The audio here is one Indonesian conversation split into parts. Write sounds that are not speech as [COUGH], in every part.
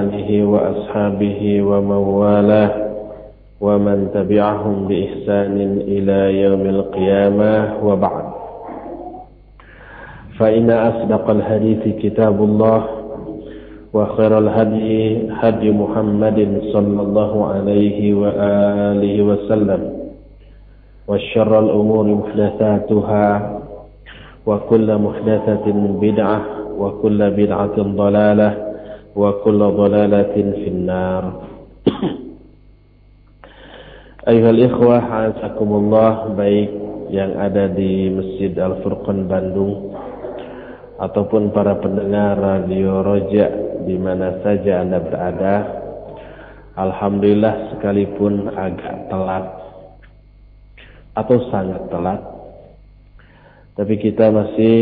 آله وأصحابه ومن والاه ومن تبعهم بإحسان إلى يوم القيامة وبعد. فإن أصدق الحديث كتاب الله وخير الهدي هدي محمد صلى الله عليه وآله وسلم وشر الأمور محدثاتها وكل محدثة بدعة وكل بدعة ضلالة وكل ضلالة في النار أيها الإخوة عزكم الله baik yang ada di Masjid Al-Furqan Bandung ataupun para pendengar Radio Roja di mana saja Anda berada. Alhamdulillah sekalipun agak telat atau sangat telat tapi kita masih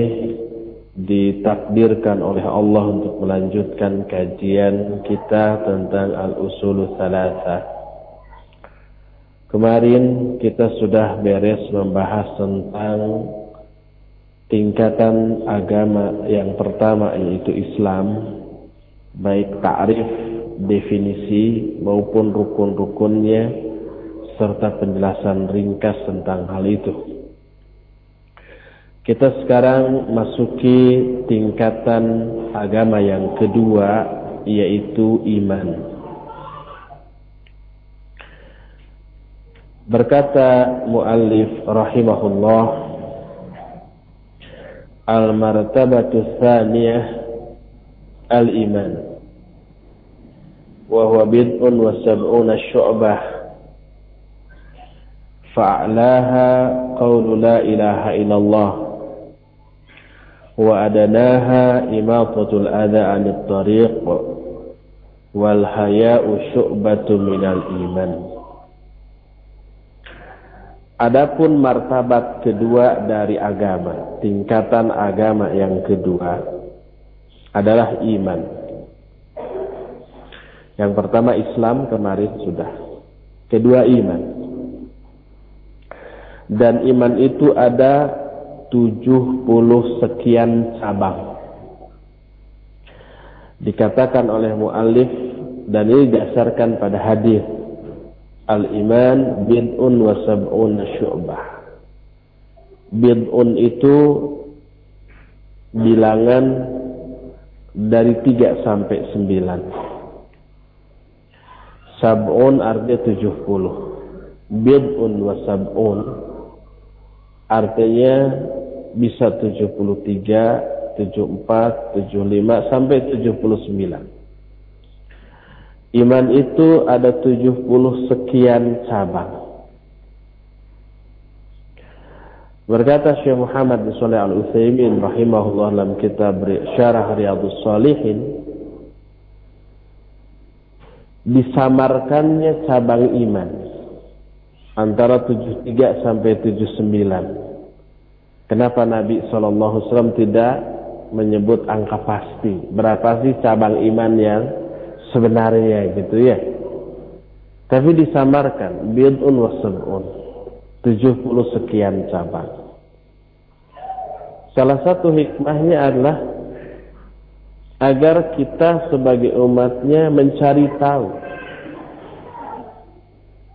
ditakdirkan oleh Allah untuk melanjutkan kajian kita tentang al-usul salasa. Kemarin kita sudah beres membahas tentang tingkatan agama yang pertama yaitu Islam, baik ta'rif, definisi maupun rukun-rukunnya serta penjelasan ringkas tentang hal itu. Kita sekarang masuki tingkatan agama yang kedua yaitu iman. Berkata muallif rahimahullah Al-martabatu tsaniyah al-iman. Wa huwa bid'un wa sab'una syu'bah. Fa'laha qawlu la ilaha illallah وأدناها إماطة الأذى عن الطريق والحياء شعبة من الإيمان Adapun martabat kedua dari agama, tingkatan agama yang kedua adalah iman. Yang pertama Islam kemarin sudah. Kedua iman. Dan iman itu ada tujuh puluh sekian cabang. Dikatakan oleh muallif dan ini didasarkan pada hadis Al-iman bid'un wa sab'un syu'bah. Bid'un itu bilangan dari tiga sampai sembilan. Sab'un artinya tujuh puluh. Bid'un wa sab'un artinya bisa 73, 74, 75 sampai 79. Iman itu ada 70 sekian cabang. Berkata Syekh Muhammad bin Shalih Al Utsaimin rahimahullah dalam kitab Syarah Riyadhus Shalihin disamarkannya cabang iman antara 73 sampai 79 Kenapa Nabi SAW tidak menyebut angka pasti? Berapa sih cabang iman yang sebenarnya gitu ya? Tapi disamarkan bid'un wa sab'un. 70 sekian cabang. Salah satu hikmahnya adalah agar kita sebagai umatnya mencari tahu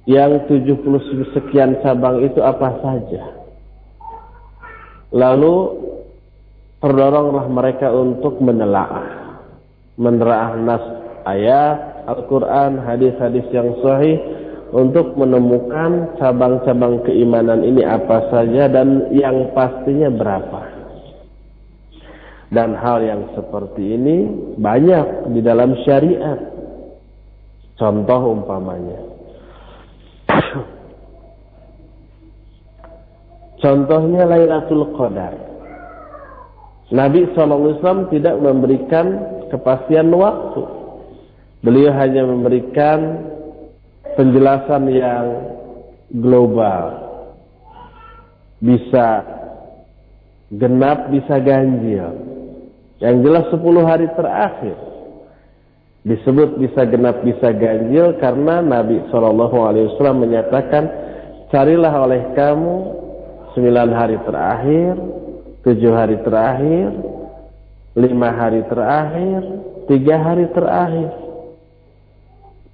yang 70 sekian cabang itu apa saja Lalu terdoronglah mereka untuk menelaah, menelaah nas ayat Al-Quran, hadis-hadis yang sahih untuk menemukan cabang-cabang keimanan ini apa saja dan yang pastinya berapa. Dan hal yang seperti ini banyak di dalam syariat. Contoh umpamanya. Contohnya Lailatul Qadar. Nabi SAW tidak memberikan kepastian waktu. Beliau hanya memberikan penjelasan yang global. Bisa genap, bisa ganjil. Yang jelas 10 hari terakhir. Disebut bisa genap, bisa ganjil karena Nabi SAW menyatakan, carilah oleh kamu sembilan hari terakhir, tujuh hari terakhir, lima hari terakhir, tiga hari terakhir.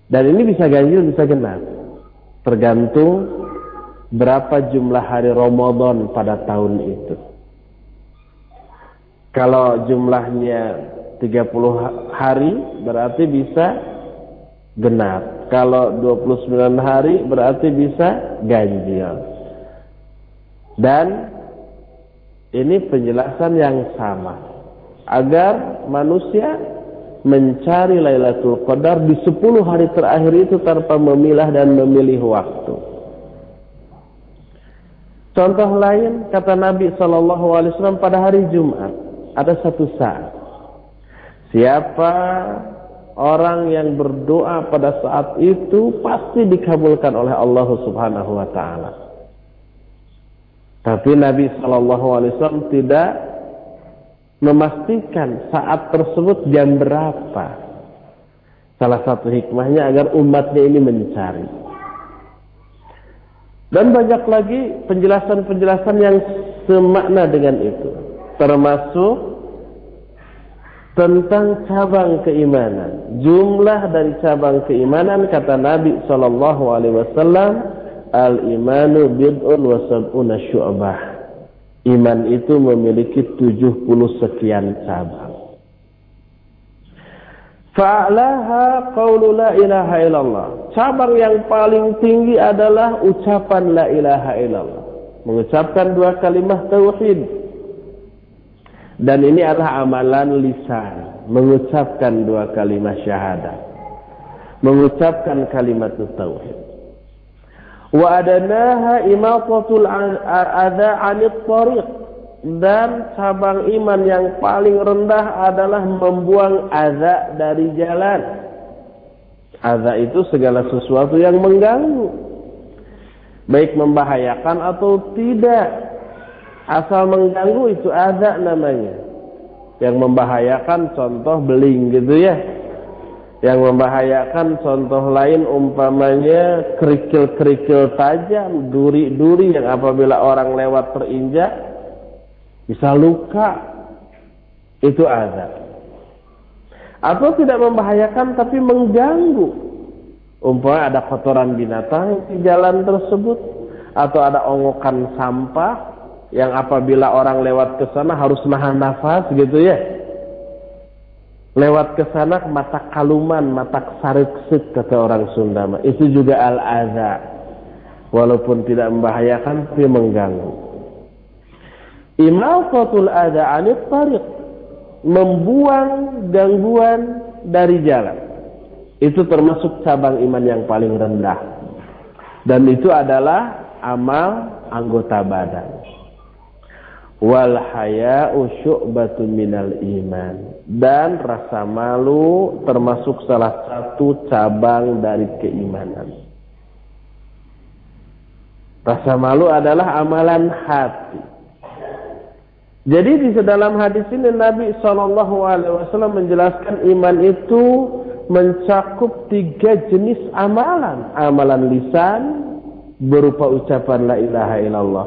Dan ini bisa ganjil, bisa genap. Tergantung berapa jumlah hari Ramadan pada tahun itu. Kalau jumlahnya 30 hari berarti bisa genap. Kalau 29 hari berarti bisa ganjil. Dan ini penjelasan yang sama. Agar manusia mencari Lailatul Qadar di 10 hari terakhir itu tanpa memilah dan memilih waktu. Contoh lain kata Nabi Shallallahu Alaihi Wasallam pada hari Jumat ada satu saat Siapa orang yang berdoa pada saat itu pasti dikabulkan oleh Allah Subhanahu wa taala. Tapi Nabi Shallallahu alaihi wasallam tidak memastikan saat tersebut jam berapa. Salah satu hikmahnya agar umatnya ini mencari. Dan banyak lagi penjelasan-penjelasan yang semakna dengan itu. Termasuk tentang cabang keimanan. Jumlah dari cabang keimanan kata Nabi sallallahu alaihi wasallam, al-imanu bid'un wa sab'una syu'bah. Iman itu memiliki 70 sekian cabang. Fa'laha qawlu la ilaha illallah. Cabang yang paling tinggi adalah ucapan la ilaha illallah. Mengucapkan dua kalimat tauhid dan ini adalah amalan lisan, mengucapkan dua kalimat syahadat. Mengucapkan kalimat tauhid. Dan cabang iman yang paling rendah adalah membuang adha dari jalan. Adha itu segala sesuatu yang mengganggu. Baik membahayakan atau tidak asal mengganggu itu ada namanya yang membahayakan contoh beling gitu ya yang membahayakan contoh lain umpamanya kerikil-kerikil tajam duri-duri yang apabila orang lewat terinjak bisa luka. Itu ada atau tidak membahayakan tapi mengganggu. Umpamanya ada kotoran binatang di jalan tersebut atau ada ongokan sampah yang apabila orang lewat ke sana harus nahan nafas gitu ya. Lewat ke sana mata kaluman, mata sariksit kata orang Sunda. Itu juga al-adha. Walaupun tidak membahayakan tapi mengganggu. Imatatul adha anit tariq. Membuang gangguan dari jalan. Itu termasuk cabang iman yang paling rendah. Dan itu adalah amal anggota badan wal haya'u syu'batun minal iman. Dan rasa malu termasuk salah satu cabang dari keimanan. Rasa malu adalah amalan hati. Jadi di dalam hadis ini Nabi Shallallahu Alaihi Wasallam menjelaskan iman itu mencakup tiga jenis amalan. Amalan lisan berupa ucapan la ilaha illallah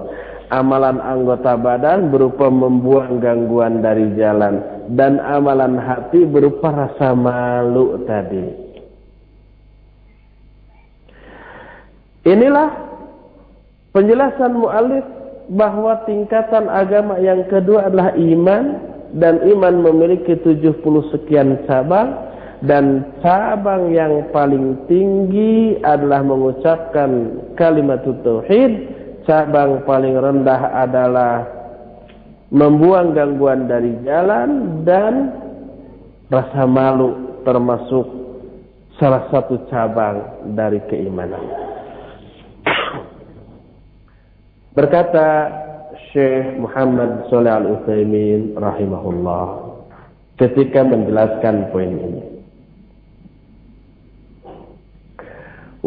amalan anggota badan berupa membuang gangguan dari jalan dan amalan hati berupa rasa malu tadi. Inilah penjelasan mu'alif bahwa tingkatan agama yang kedua adalah iman dan iman memiliki 70 sekian cabang dan cabang yang paling tinggi adalah mengucapkan kalimat tauhid cabang paling rendah adalah membuang gangguan dari jalan dan rasa malu termasuk salah satu cabang dari keimanan. [COUGHS] Berkata Syekh Muhammad Saleh Al Utsaimin rahimahullah ketika menjelaskan poin ini.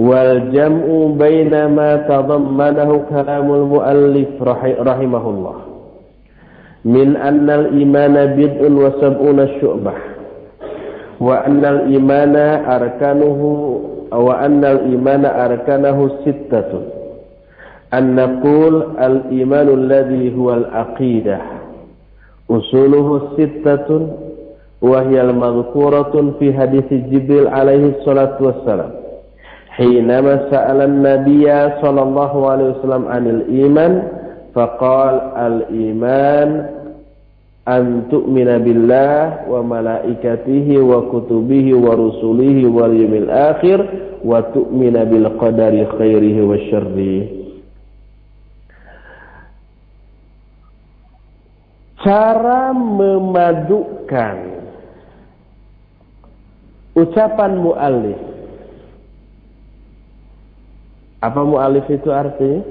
والجمع بين ما تضمنه كلام المؤلف رحمه الله من أن الإيمان بدء وسبعون الشعبة وأن الإيمان أركانه وأن الإيمان أركانه ستة. أن نقول الإيمان الذي هو العقيدة أصوله ستة وهي المذكورة في حديث جبريل عليه الصلاة والسلام. حينما سأل النبي صلى الله عليه وسلم عن الإيمان فقال الإيمان أن تؤمن بالله وملائكته وكتبه ورسله واليوم الآخر وتؤمن بالقدر خيره وشره cara memadukan ucapan mu'alif apa mu'alif itu artinya?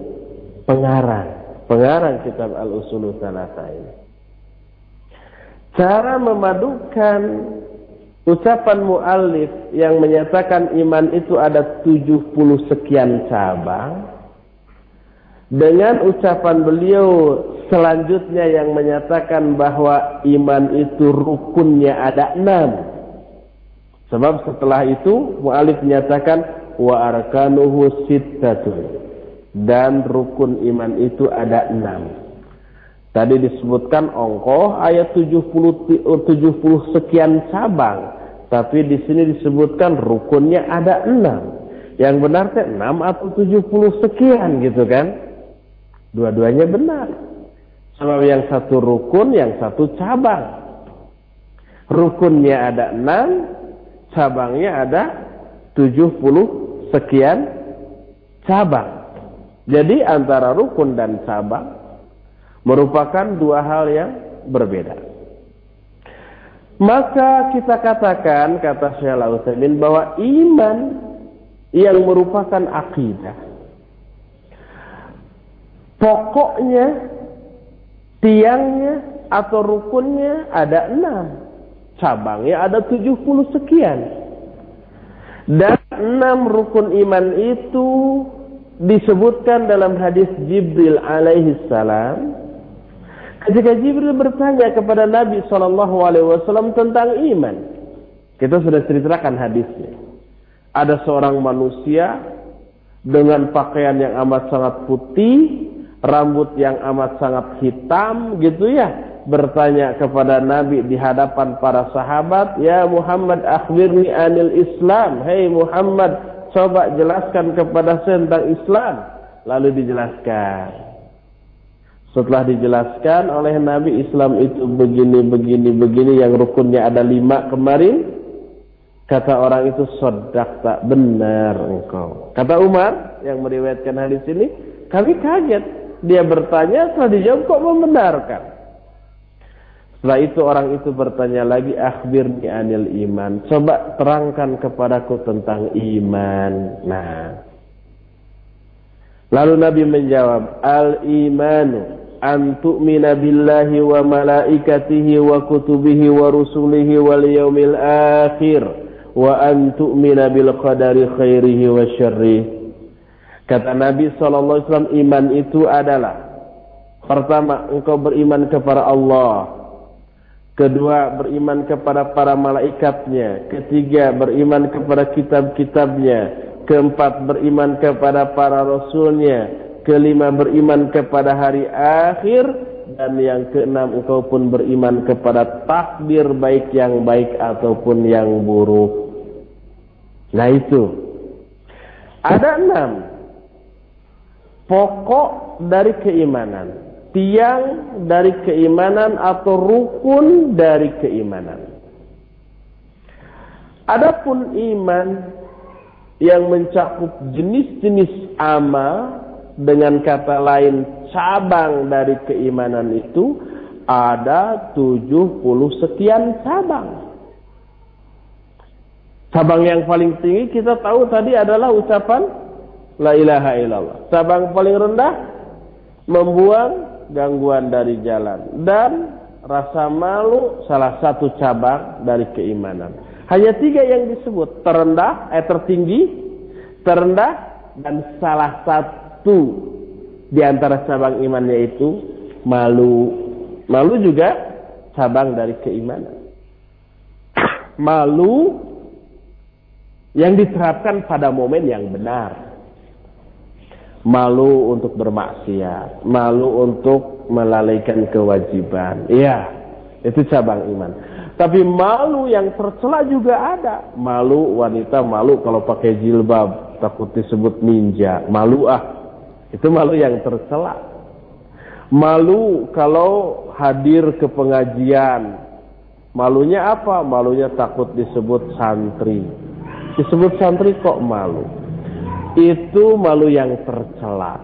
pengarang pengarang kitab al-usul salasa ini cara memadukan ucapan mu'alif yang menyatakan iman itu ada 70 sekian cabang dengan ucapan beliau selanjutnya yang menyatakan bahwa iman itu rukunnya ada enam. Sebab setelah itu mu'alif menyatakan wa arkanuhu sittatun. Dan rukun iman itu ada enam. Tadi disebutkan ongkoh ayat 70, 70 sekian cabang. Tapi di sini disebutkan rukunnya ada enam. Yang benar teh enam atau 70 sekian gitu kan. Dua-duanya benar. Sebab yang satu rukun, yang satu cabang. Rukunnya ada enam, cabangnya ada tujuh puluh sekian cabang. Jadi antara rukun dan cabang merupakan dua hal yang berbeda. Maka kita katakan, kata Syekh Al-Utsaimin bahwa iman yang merupakan akidah pokoknya, tiangnya atau rukunnya ada enam. Cabangnya ada tujuh puluh sekian. Dan enam rukun iman itu disebutkan dalam hadis Jibril alaihi salam. Ketika Jibril bertanya kepada Nabi Wasallam tentang iman, kita sudah ceritakan hadisnya. Ada seorang manusia dengan pakaian yang amat sangat putih, rambut yang amat sangat hitam gitu ya bertanya kepada Nabi di hadapan para sahabat ya Muhammad akhbirni anil Islam. Hei Muhammad coba jelaskan kepada saya tentang Islam. Lalu dijelaskan. Setelah dijelaskan oleh Nabi Islam itu begini begini begini yang rukunnya ada lima kemarin kata orang itu sodak tak benar engkau. Kata Umar yang meriwayatkan hadis ini kami kaget. Dia bertanya, setelah dijawab kok membenarkan. Setelah itu orang itu bertanya lagi, akhbirni anil iman. Coba terangkan kepadaku tentang iman. Nah. Lalu Nabi menjawab, al-imanu an tu'mina billahi wa malaikatihi wa kutubihi wa rusulihi wal yaumil akhir wa an tu'mina bil qadari khairihi wa syarrihi Kata Nabi SAW, iman itu adalah pertama, engkau beriman kepada Allah. Kedua, beriman kepada para malaikatnya. Ketiga, beriman kepada kitab-kitabnya. Keempat, beriman kepada para rasulnya. Kelima, beriman kepada hari akhir. Dan yang keenam, engkau pun beriman kepada takdir baik yang baik ataupun yang buruk. Nah itu. Ada enam pokok dari keimanan, tiang dari keimanan atau rukun dari keimanan. Adapun iman yang mencakup jenis-jenis amal dengan kata lain cabang dari keimanan itu ada 70 sekian cabang. Cabang yang paling tinggi kita tahu tadi adalah ucapan La ilaha illallah. Cabang paling rendah membuang gangguan dari jalan dan rasa malu salah satu cabang dari keimanan. Hanya tiga yang disebut terendah, eh tertinggi, terendah dan salah satu di antara cabang imannya itu malu. Malu juga cabang dari keimanan. Malu yang diterapkan pada momen yang benar malu untuk bermaksiat, malu untuk melalaikan kewajiban. Iya, itu cabang iman. Tapi malu yang tercela juga ada. Malu wanita malu kalau pakai jilbab takut disebut ninja. Malu ah. Itu malu yang tercela. Malu kalau hadir ke pengajian. Malunya apa? Malunya takut disebut santri. Disebut santri kok malu. Itu malu yang tercela.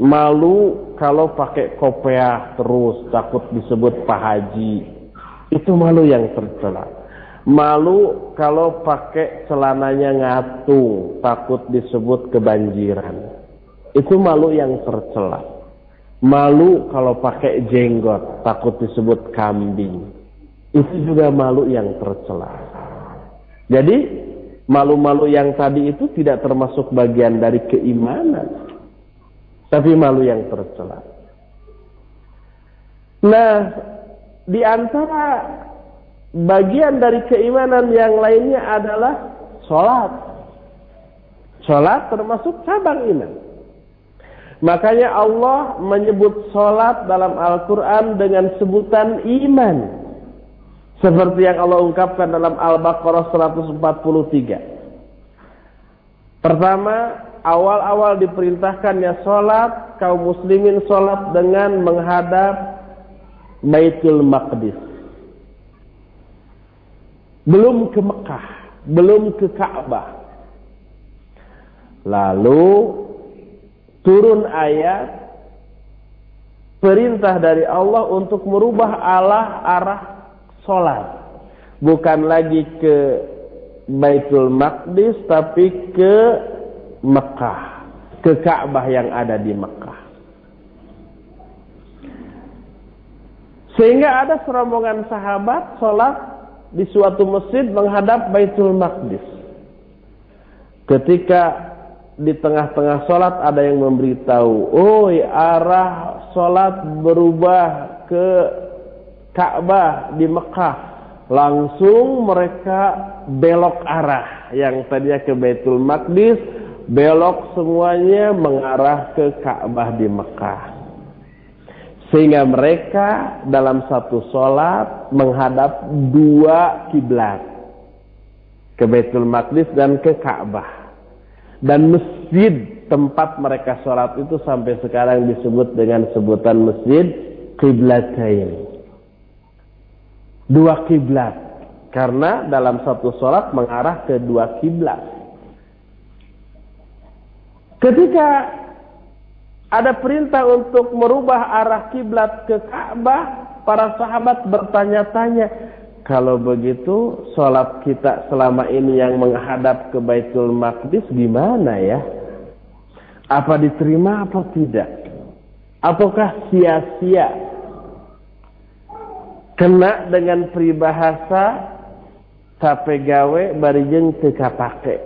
Malu kalau pakai kopiah terus takut disebut pak haji itu malu yang tercela. Malu kalau pakai celananya ngatung, takut disebut kebanjiran. Itu malu yang tercela. Malu kalau pakai jenggot, takut disebut kambing. Itu juga malu yang tercela. Jadi, malu-malu yang tadi itu tidak termasuk bagian dari keimanan. Tapi malu yang tercela. Nah, di antara bagian dari keimanan yang lainnya adalah sholat. Sholat termasuk cabang iman. Makanya Allah menyebut sholat dalam Al-Quran dengan sebutan iman. Seperti yang Allah ungkapkan dalam Al-Baqarah 143. Pertama, awal-awal diperintahkannya sholat, kaum muslimin sholat dengan menghadap Baitul Maqdis. Belum ke Mekah, belum ke Ka'bah. Lalu turun ayat perintah dari Allah untuk merubah Allah arah solat. Bukan lagi ke Baitul Maqdis tapi ke Mekah, ke Ka'bah yang ada di Mekah. Sehingga ada serombongan sahabat sholat di suatu masjid menghadap Baitul Maqdis. Ketika di tengah-tengah sholat ada yang memberitahu, oh arah sholat berubah ke Ka'bah di Mekah. Langsung mereka belok arah yang tadinya ke Baitul Maqdis, belok semuanya mengarah ke Ka'bah di Mekah. Sehingga mereka dalam satu sholat menghadap dua kiblat. Ke Baitul Maqdis dan ke Ka'bah. Dan masjid tempat mereka sholat itu sampai sekarang disebut dengan sebutan masjid Qiblatain. Dua kiblat. Karena dalam satu sholat mengarah ke dua kiblat. Ketika ada perintah untuk merubah arah kiblat ke Ka'bah, para sahabat bertanya-tanya, kalau begitu sholat kita selama ini yang menghadap ke Baitul Maqdis gimana ya? Apa diterima apa tidak? Apakah sia-sia? kena dengan peribahasa capek gawe barijeng teka pakai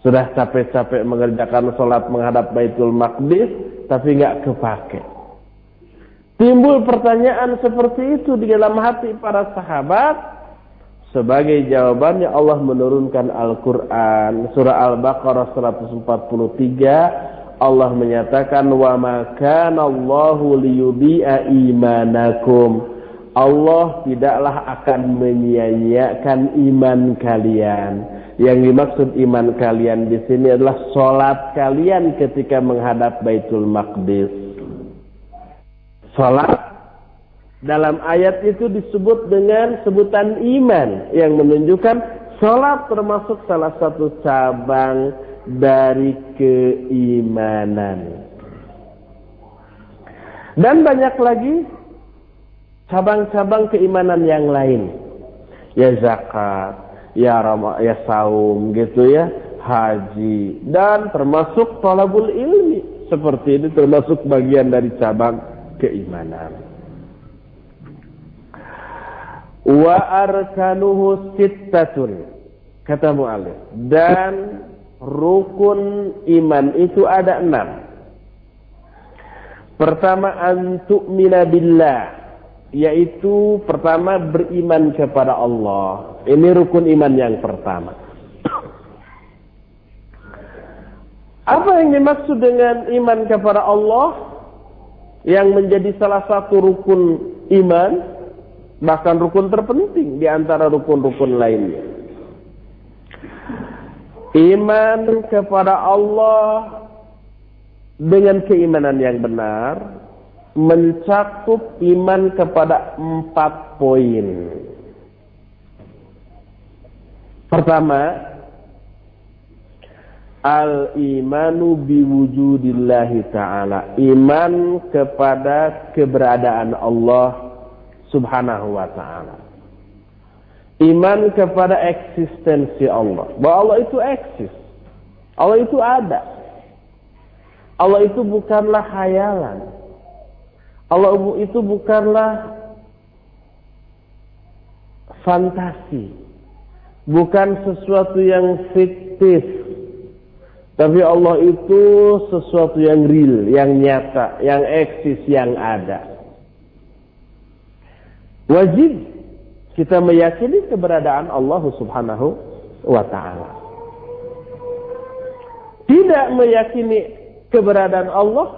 sudah capek-capek mengerjakan sholat menghadap Baitul Maqdis tapi nggak kepake. Timbul pertanyaan seperti itu di dalam hati para sahabat sebagai jawabannya Allah menurunkan Al-Qur'an surah Al-Baqarah 143 Allah menyatakan wa makan Allahu liyubi'a imanakum. Allah tidaklah akan menyia-nyiakan iman kalian. Yang dimaksud iman kalian di sini adalah solat kalian ketika menghadap Baitul Maqdis. Solat dalam ayat itu disebut dengan sebutan iman yang menunjukkan solat termasuk salah satu cabang dari keimanan. Dan banyak lagi cabang-cabang keimanan yang lain. Ya zakat, ya rama, ya saum gitu ya, haji dan termasuk talabul ilmi. Seperti ini termasuk bagian dari cabang keimanan. Wa arkanuhu sittatun. Kata mu'alif. Dan rukun iman itu ada enam. Pertama, antu'mina billah yaitu pertama beriman kepada Allah. Ini rukun iman yang pertama. Apa yang dimaksud dengan iman kepada Allah yang menjadi salah satu rukun iman? Bahkan rukun terpenting di antara rukun-rukun lainnya. Iman kepada Allah dengan keimanan yang benar mencakup iman kepada empat poin. Pertama, Al-imanu biwujudillahi ta'ala. Iman kepada keberadaan Allah subhanahu wa ta'ala. Iman kepada eksistensi Allah. Bahwa Allah itu eksis. Allah itu ada. Allah itu bukanlah hayalan. Allah itu bukanlah fantasi. Bukan sesuatu yang fiktif tapi Allah itu sesuatu yang real, yang nyata, yang eksis, yang ada. Wajib kita meyakini keberadaan Allah Subhanahu wa taala. Tidak meyakini keberadaan Allah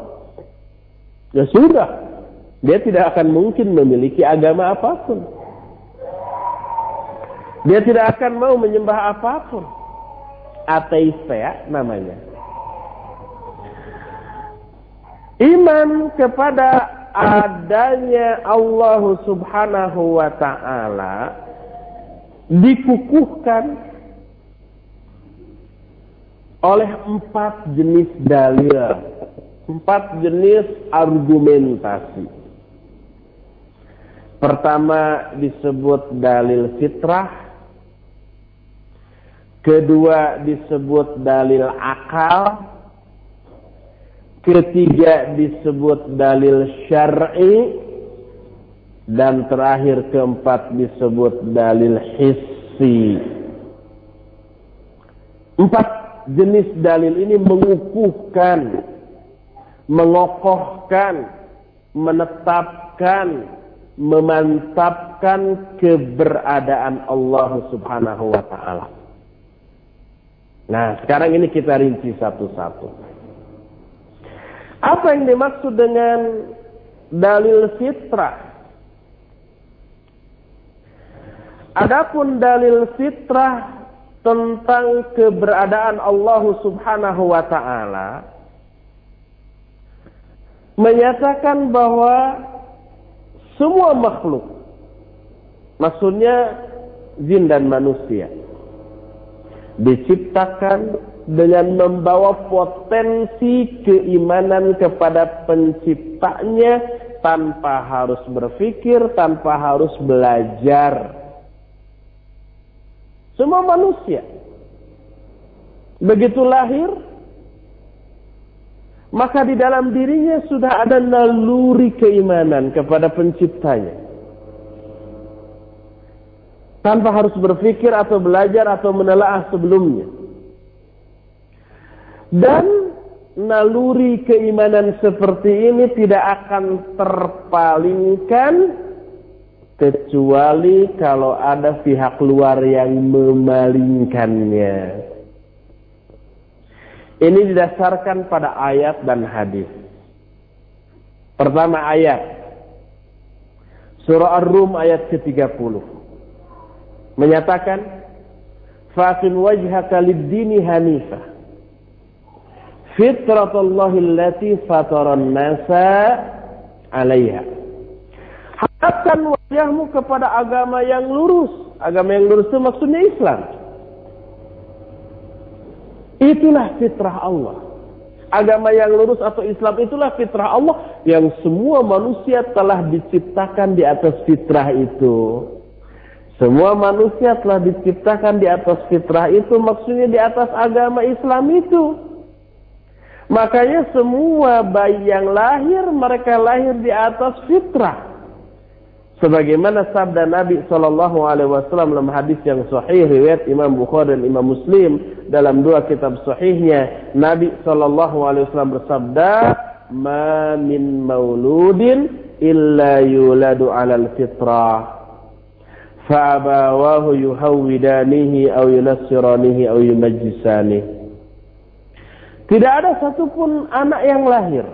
ya sudah. Dia tidak akan mungkin memiliki agama apa pun. Dia tidak akan mau menyembah apa pun ateis ya namanya. Iman kepada adanya Allah Subhanahu wa taala dikukuhkan oleh empat jenis dalil, empat jenis argumentasi. Pertama disebut dalil fitrah, kedua disebut dalil akal, ketiga disebut dalil syar'i, dan terakhir keempat disebut dalil hissi. Empat jenis dalil ini mengukuhkan, mengokohkan, menetapkan, memantapkan keberadaan Allah Subhanahu wa taala. Nah, sekarang ini kita rinci satu-satu. Apa yang dimaksud dengan dalil fitrah? Adapun dalil fitrah tentang keberadaan Allah Subhanahu wa taala menyatakan bahwa semua makhluk. Maksudnya jin dan manusia. Diciptakan dengan membawa potensi keimanan kepada penciptanya tanpa harus berpikir, tanpa harus belajar. Semua manusia. Begitu lahir, maka di dalam dirinya sudah ada naluri keimanan kepada penciptanya tanpa harus berpikir atau belajar atau menelaah sebelumnya. Dan naluri keimanan seperti ini tidak akan terpalingkan kecuali kalau ada pihak luar yang memalingkannya. Ini didasarkan pada ayat dan hadis. Pertama ayat Surah Ar-Rum ayat ke-30 menyatakan Fasim wajhaka lid-dini hanifah fitratallahi allati fataran nasa 'alaiha Hadapkan wajahmu kepada agama yang lurus. Agama yang lurus itu maksudnya Islam. Itulah fitrah Allah. Agama yang lurus atau Islam itulah fitrah Allah yang semua manusia telah diciptakan di atas fitrah itu. Semua manusia telah diciptakan di atas fitrah itu, maksudnya di atas agama Islam itu. Makanya semua bayi yang lahir, mereka lahir di atas fitrah sebagaimana sabda Nabi Shallallahu Alaihi Wasallam dalam hadis yang sahih riwayat Imam Bukhari dan Imam Muslim dalam dua kitab sahihnya Nabi Shallallahu Alaihi Wasallam bersabda ma min mauludin illa yuladu alal fitrah fa'abawahu yuhawidanihi au yunassiranihi au tidak ada satupun anak yang lahir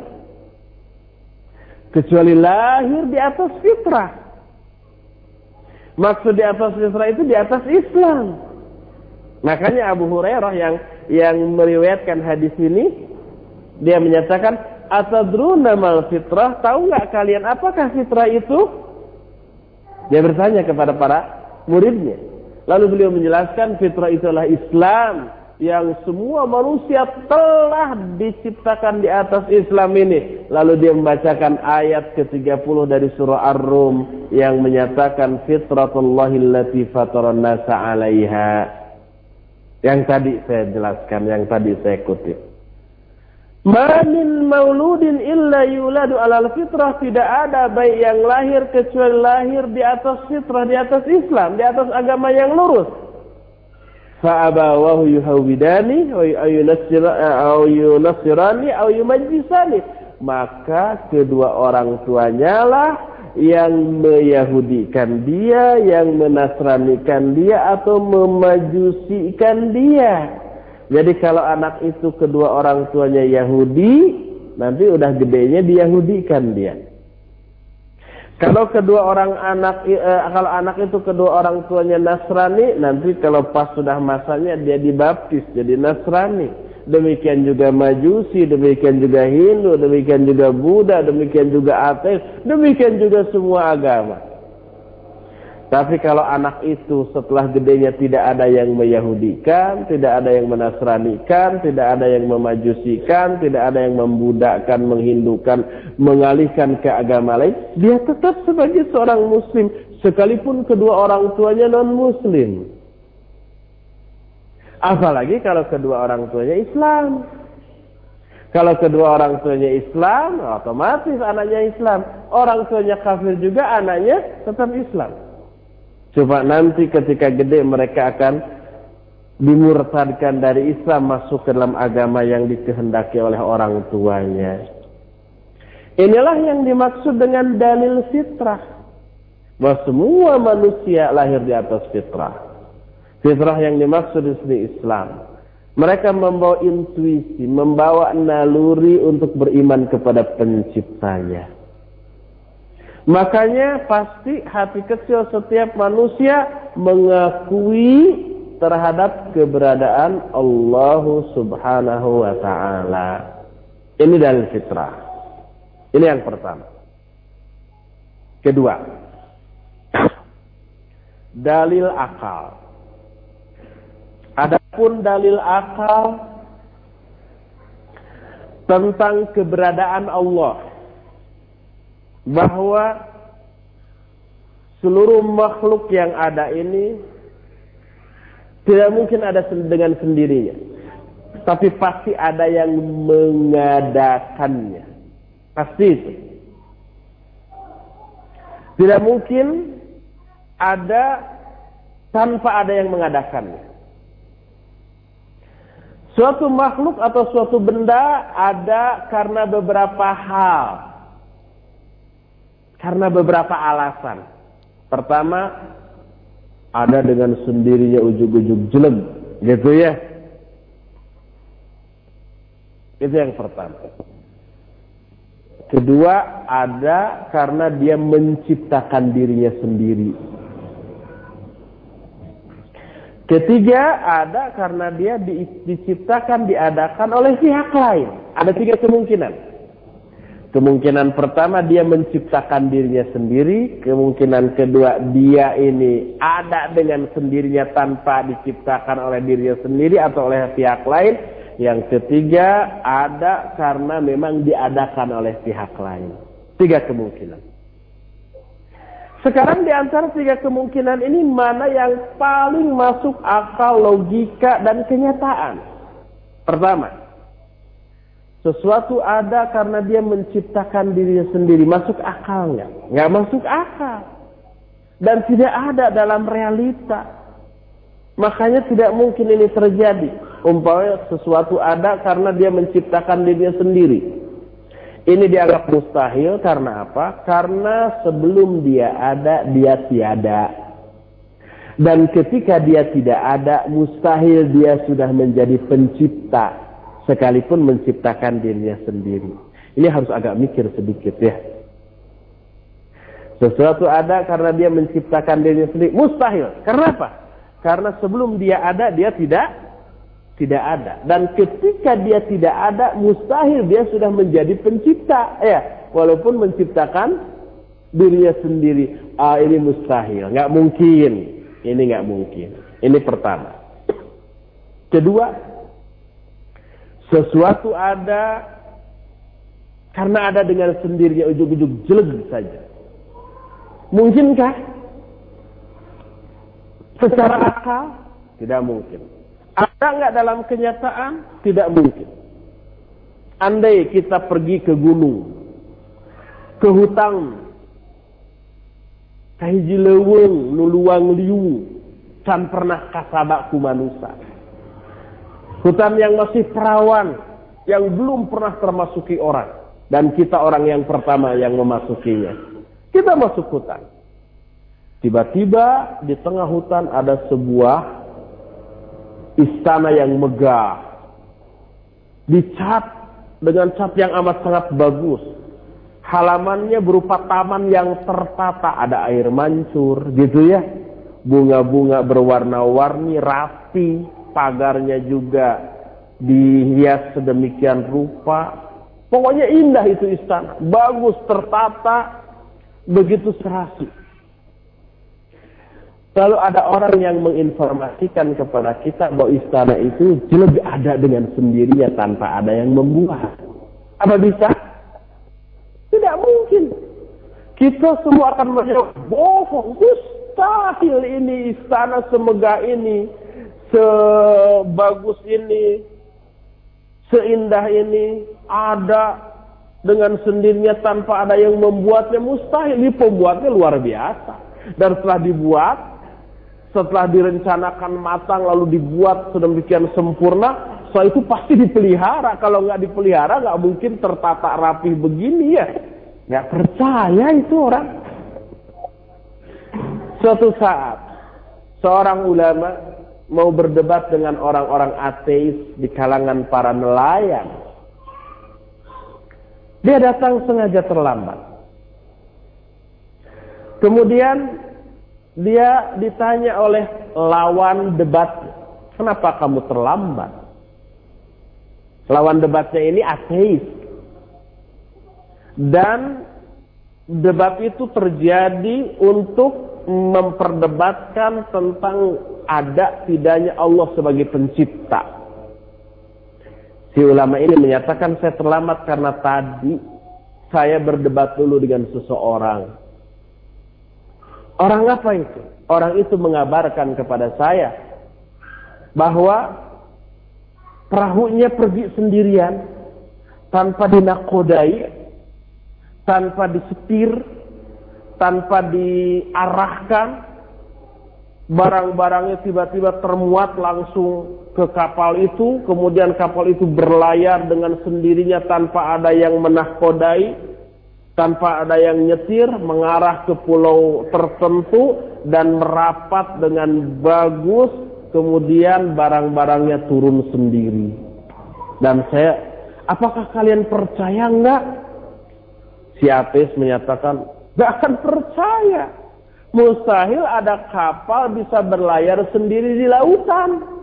kecuali lahir di atas fitrah. Maksud di atas fitrah itu di atas Islam. Makanya Abu Hurairah yang yang meriwayatkan hadis ini dia menyatakan atadruna mal fitrah? Tahu nggak kalian apakah fitrah itu? Dia bertanya kepada para muridnya. Lalu beliau menjelaskan fitrah itulah Islam yang semua manusia telah diciptakan di atas Islam ini. Lalu dia membacakan ayat ke-30 dari surah Ar-Rum yang menyatakan fitratullahi allati nasa 'alaiha. Yang tadi saya jelaskan, yang tadi saya kutip. Ma mauludin illa yuladu alal fitrah tidak ada baik yang lahir kecuali lahir di atas fitrah, di atas Islam, di atas agama yang lurus fa'abawahu yuhawidani au yunasirani au yumajisani maka kedua orang tuanya lah yang meyahudikan dia yang menasranikan dia atau memajusikan dia. Jadi kalau anak itu kedua orang tuanya Yahudi nanti udah gedenya diyahudikan dia kalau kedua orang anak eh, kalau anak itu kedua orang tuanya Nasrani, nanti kalau pas sudah masanya dia dibaptis jadi Nasrani. Demikian juga Majusi, demikian juga Hindu, demikian juga Buddha, demikian juga ateis, demikian juga semua agama. Tapi kalau anak itu setelah gedenya tidak ada yang meyahudikan, tidak ada yang menasranikan, tidak ada yang memajusikan, tidak ada yang membudakkan, menghindukan, mengalihkan ke agama lain, dia tetap sebagai seorang muslim sekalipun kedua orang tuanya non muslim. Apalagi kalau kedua orang tuanya Islam. Kalau kedua orang tuanya Islam, otomatis anaknya Islam. Orang tuanya kafir juga, anaknya tetap Islam. Coba nanti ketika gede mereka akan dimurtadkan dari Islam masuk ke dalam agama yang dikehendaki oleh orang tuanya. Inilah yang dimaksud dengan dalil fitrah. Bahwa semua manusia lahir di atas fitrah. Fitrah yang dimaksud di sini Islam. Mereka membawa intuisi, membawa naluri untuk beriman kepada penciptanya. Makanya pasti hati kecil setiap manusia mengakui terhadap keberadaan Allah Subhanahu wa taala. Ini dalil fitrah. Ini yang pertama. Kedua, dalil akal. Adapun dalil akal tentang keberadaan Allah bahwa seluruh makhluk yang ada ini tidak mungkin ada dengan sendirinya. Tapi pasti ada yang mengadakannya. Pasti itu. Tidak mungkin ada tanpa ada yang mengadakannya. Suatu makhluk atau suatu benda ada karena beberapa hal. Karena beberapa alasan. Pertama, ada dengan sendirinya ujung-ujung jelek. Gitu ya. Itu yang pertama. Kedua, ada karena dia menciptakan dirinya sendiri. Ketiga, ada karena dia di, diciptakan, diadakan oleh pihak lain. Ada tiga kemungkinan. Kemungkinan pertama dia menciptakan dirinya sendiri. Kemungkinan kedua dia ini ada dengan sendirinya tanpa diciptakan oleh dirinya sendiri atau oleh pihak lain. Yang ketiga ada karena memang diadakan oleh pihak lain. Tiga kemungkinan. Sekarang di antara tiga kemungkinan ini mana yang paling masuk akal logika dan kenyataan? Pertama, sesuatu ada karena dia menciptakan dirinya sendiri. Masuk akal nggak? Nggak masuk akal. Dan tidak ada dalam realita. Makanya tidak mungkin ini terjadi. Umpamanya sesuatu ada karena dia menciptakan dirinya sendiri. Ini dianggap mustahil karena apa? Karena sebelum dia ada, dia tiada. Dan ketika dia tidak ada, mustahil dia sudah menjadi pencipta sekalipun menciptakan dirinya sendiri. Ini harus agak mikir sedikit ya. Sesuatu ada karena dia menciptakan dirinya sendiri. Mustahil. Karena apa? Karena sebelum dia ada, dia tidak tidak ada. Dan ketika dia tidak ada, mustahil dia sudah menjadi pencipta. Ya, walaupun menciptakan dirinya sendiri. Ah, ini mustahil. Nggak mungkin. Ini nggak mungkin. Ini pertama. Kedua, sesuatu ada karena ada dengan sendirinya ujuk-ujuk jelek saja. Mungkinkah? Secara akal? Tidak mungkin. Ada nggak dalam kenyataan? Tidak mungkin. Andai kita pergi ke gunung, ke hutan, kahiji leweng, nuluang liu, can pernah kasabak ku manusia. Hutan yang masih perawan, yang belum pernah termasuki orang. Dan kita orang yang pertama yang memasukinya. Kita masuk hutan. Tiba-tiba di tengah hutan ada sebuah istana yang megah. Dicat dengan cat yang amat sangat bagus. Halamannya berupa taman yang tertata, ada air mancur, gitu ya. Bunga-bunga berwarna-warni, rapi, pagarnya juga dihias sedemikian rupa. Pokoknya indah itu istana, bagus tertata, begitu serasi. Lalu ada orang yang menginformasikan kepada kita bahwa istana itu lebih ada dengan sendirinya tanpa ada yang membuat. Apa bisa? Tidak mungkin. Kita semua akan menjawab, bohong, mustahil ini istana semegah ini, sebagus ini, seindah ini, ada dengan sendirinya tanpa ada yang membuatnya mustahil. Ini pembuatnya luar biasa. Dan setelah dibuat, setelah direncanakan matang lalu dibuat sedemikian sempurna, setelah itu pasti dipelihara. Kalau nggak dipelihara nggak mungkin tertata rapi begini ya. Nggak percaya itu orang. Suatu saat, seorang ulama mau berdebat dengan orang-orang ateis di kalangan para nelayan dia datang sengaja terlambat. Kemudian dia ditanya oleh lawan debat, kenapa kamu terlambat? Lawan debatnya ini ateis. Dan debat itu terjadi untuk memperdebatkan tentang ada tidaknya Allah sebagai pencipta. Si ulama ini menyatakan saya terlambat karena tadi saya berdebat dulu dengan seseorang. Orang apa itu? Orang itu mengabarkan kepada saya bahwa perahunya pergi sendirian tanpa dinakodai, tanpa disetir, tanpa diarahkan, barang-barangnya tiba-tiba termuat langsung ke kapal itu, kemudian kapal itu berlayar dengan sendirinya tanpa ada yang menahkodai, tanpa ada yang nyetir, mengarah ke pulau tertentu dan merapat dengan bagus, kemudian barang-barangnya turun sendiri. Dan saya, apakah kalian percaya enggak? Si ateis menyatakan, gak akan percaya Mustahil ada kapal bisa berlayar sendiri di lautan.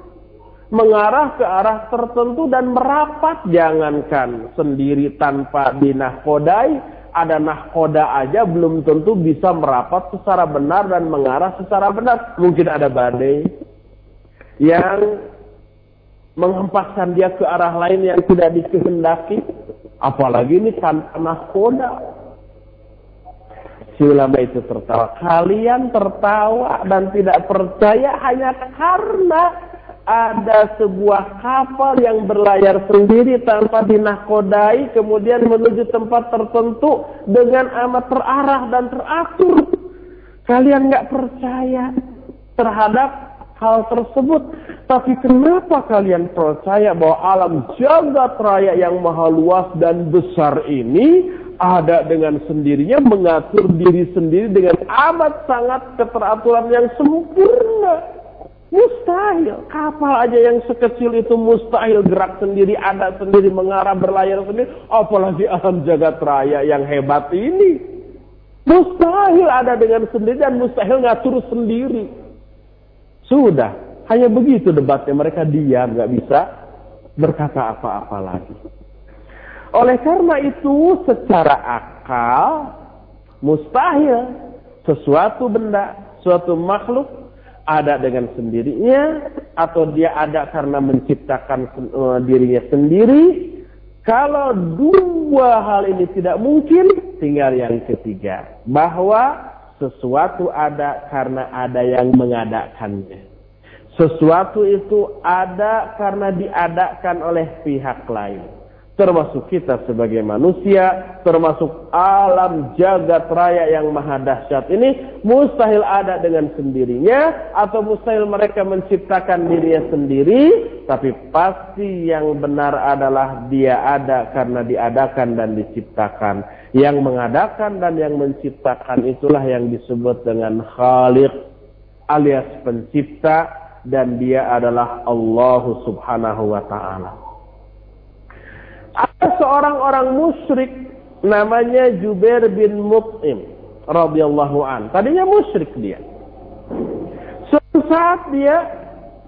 Mengarah ke arah tertentu dan merapat. Jangankan sendiri tanpa dinahkodai. Ada nahkoda aja belum tentu bisa merapat secara benar dan mengarah secara benar. Mungkin ada badai yang menghempaskan dia ke arah lain yang tidak dikehendaki. Apalagi ini tanpa nahkoda. Si ulama itu tertawa. Kalian tertawa dan tidak percaya hanya karena ada sebuah kapal yang berlayar sendiri tanpa dinakodai kemudian menuju tempat tertentu dengan amat terarah dan teratur. Kalian nggak percaya terhadap hal tersebut. Tapi kenapa kalian percaya bahwa alam jagat raya yang maha luas dan besar ini ada dengan sendirinya mengatur diri sendiri dengan amat sangat keteraturan yang sempurna. Mustahil. Kapal aja yang sekecil itu mustahil gerak sendiri, ada sendiri, mengarah, berlayar sendiri. Apalagi alam jagat raya yang hebat ini. Mustahil ada dengan sendiri dan mustahil ngatur sendiri. Sudah, hanya begitu debatnya. Mereka diam, nggak bisa berkata apa-apa lagi. Oleh karena itu, secara akal, mustahil sesuatu benda, suatu makhluk ada dengan sendirinya atau dia ada karena menciptakan eh, dirinya sendiri kalau dua hal ini tidak mungkin, tinggal yang ketiga. Bahwa sesuatu ada karena ada yang mengadakannya. Sesuatu itu ada karena diadakan oleh pihak lain termasuk kita sebagai manusia, termasuk alam jagat raya yang maha dahsyat ini mustahil ada dengan sendirinya atau mustahil mereka menciptakan dirinya sendiri, tapi pasti yang benar adalah dia ada karena diadakan dan diciptakan. Yang mengadakan dan yang menciptakan itulah yang disebut dengan Khaliq alias pencipta dan dia adalah Allah Subhanahu wa taala. Ada seorang orang musyrik namanya Jubair bin Mut'im radhiyallahu an. Tadinya musyrik dia. Suatu saat dia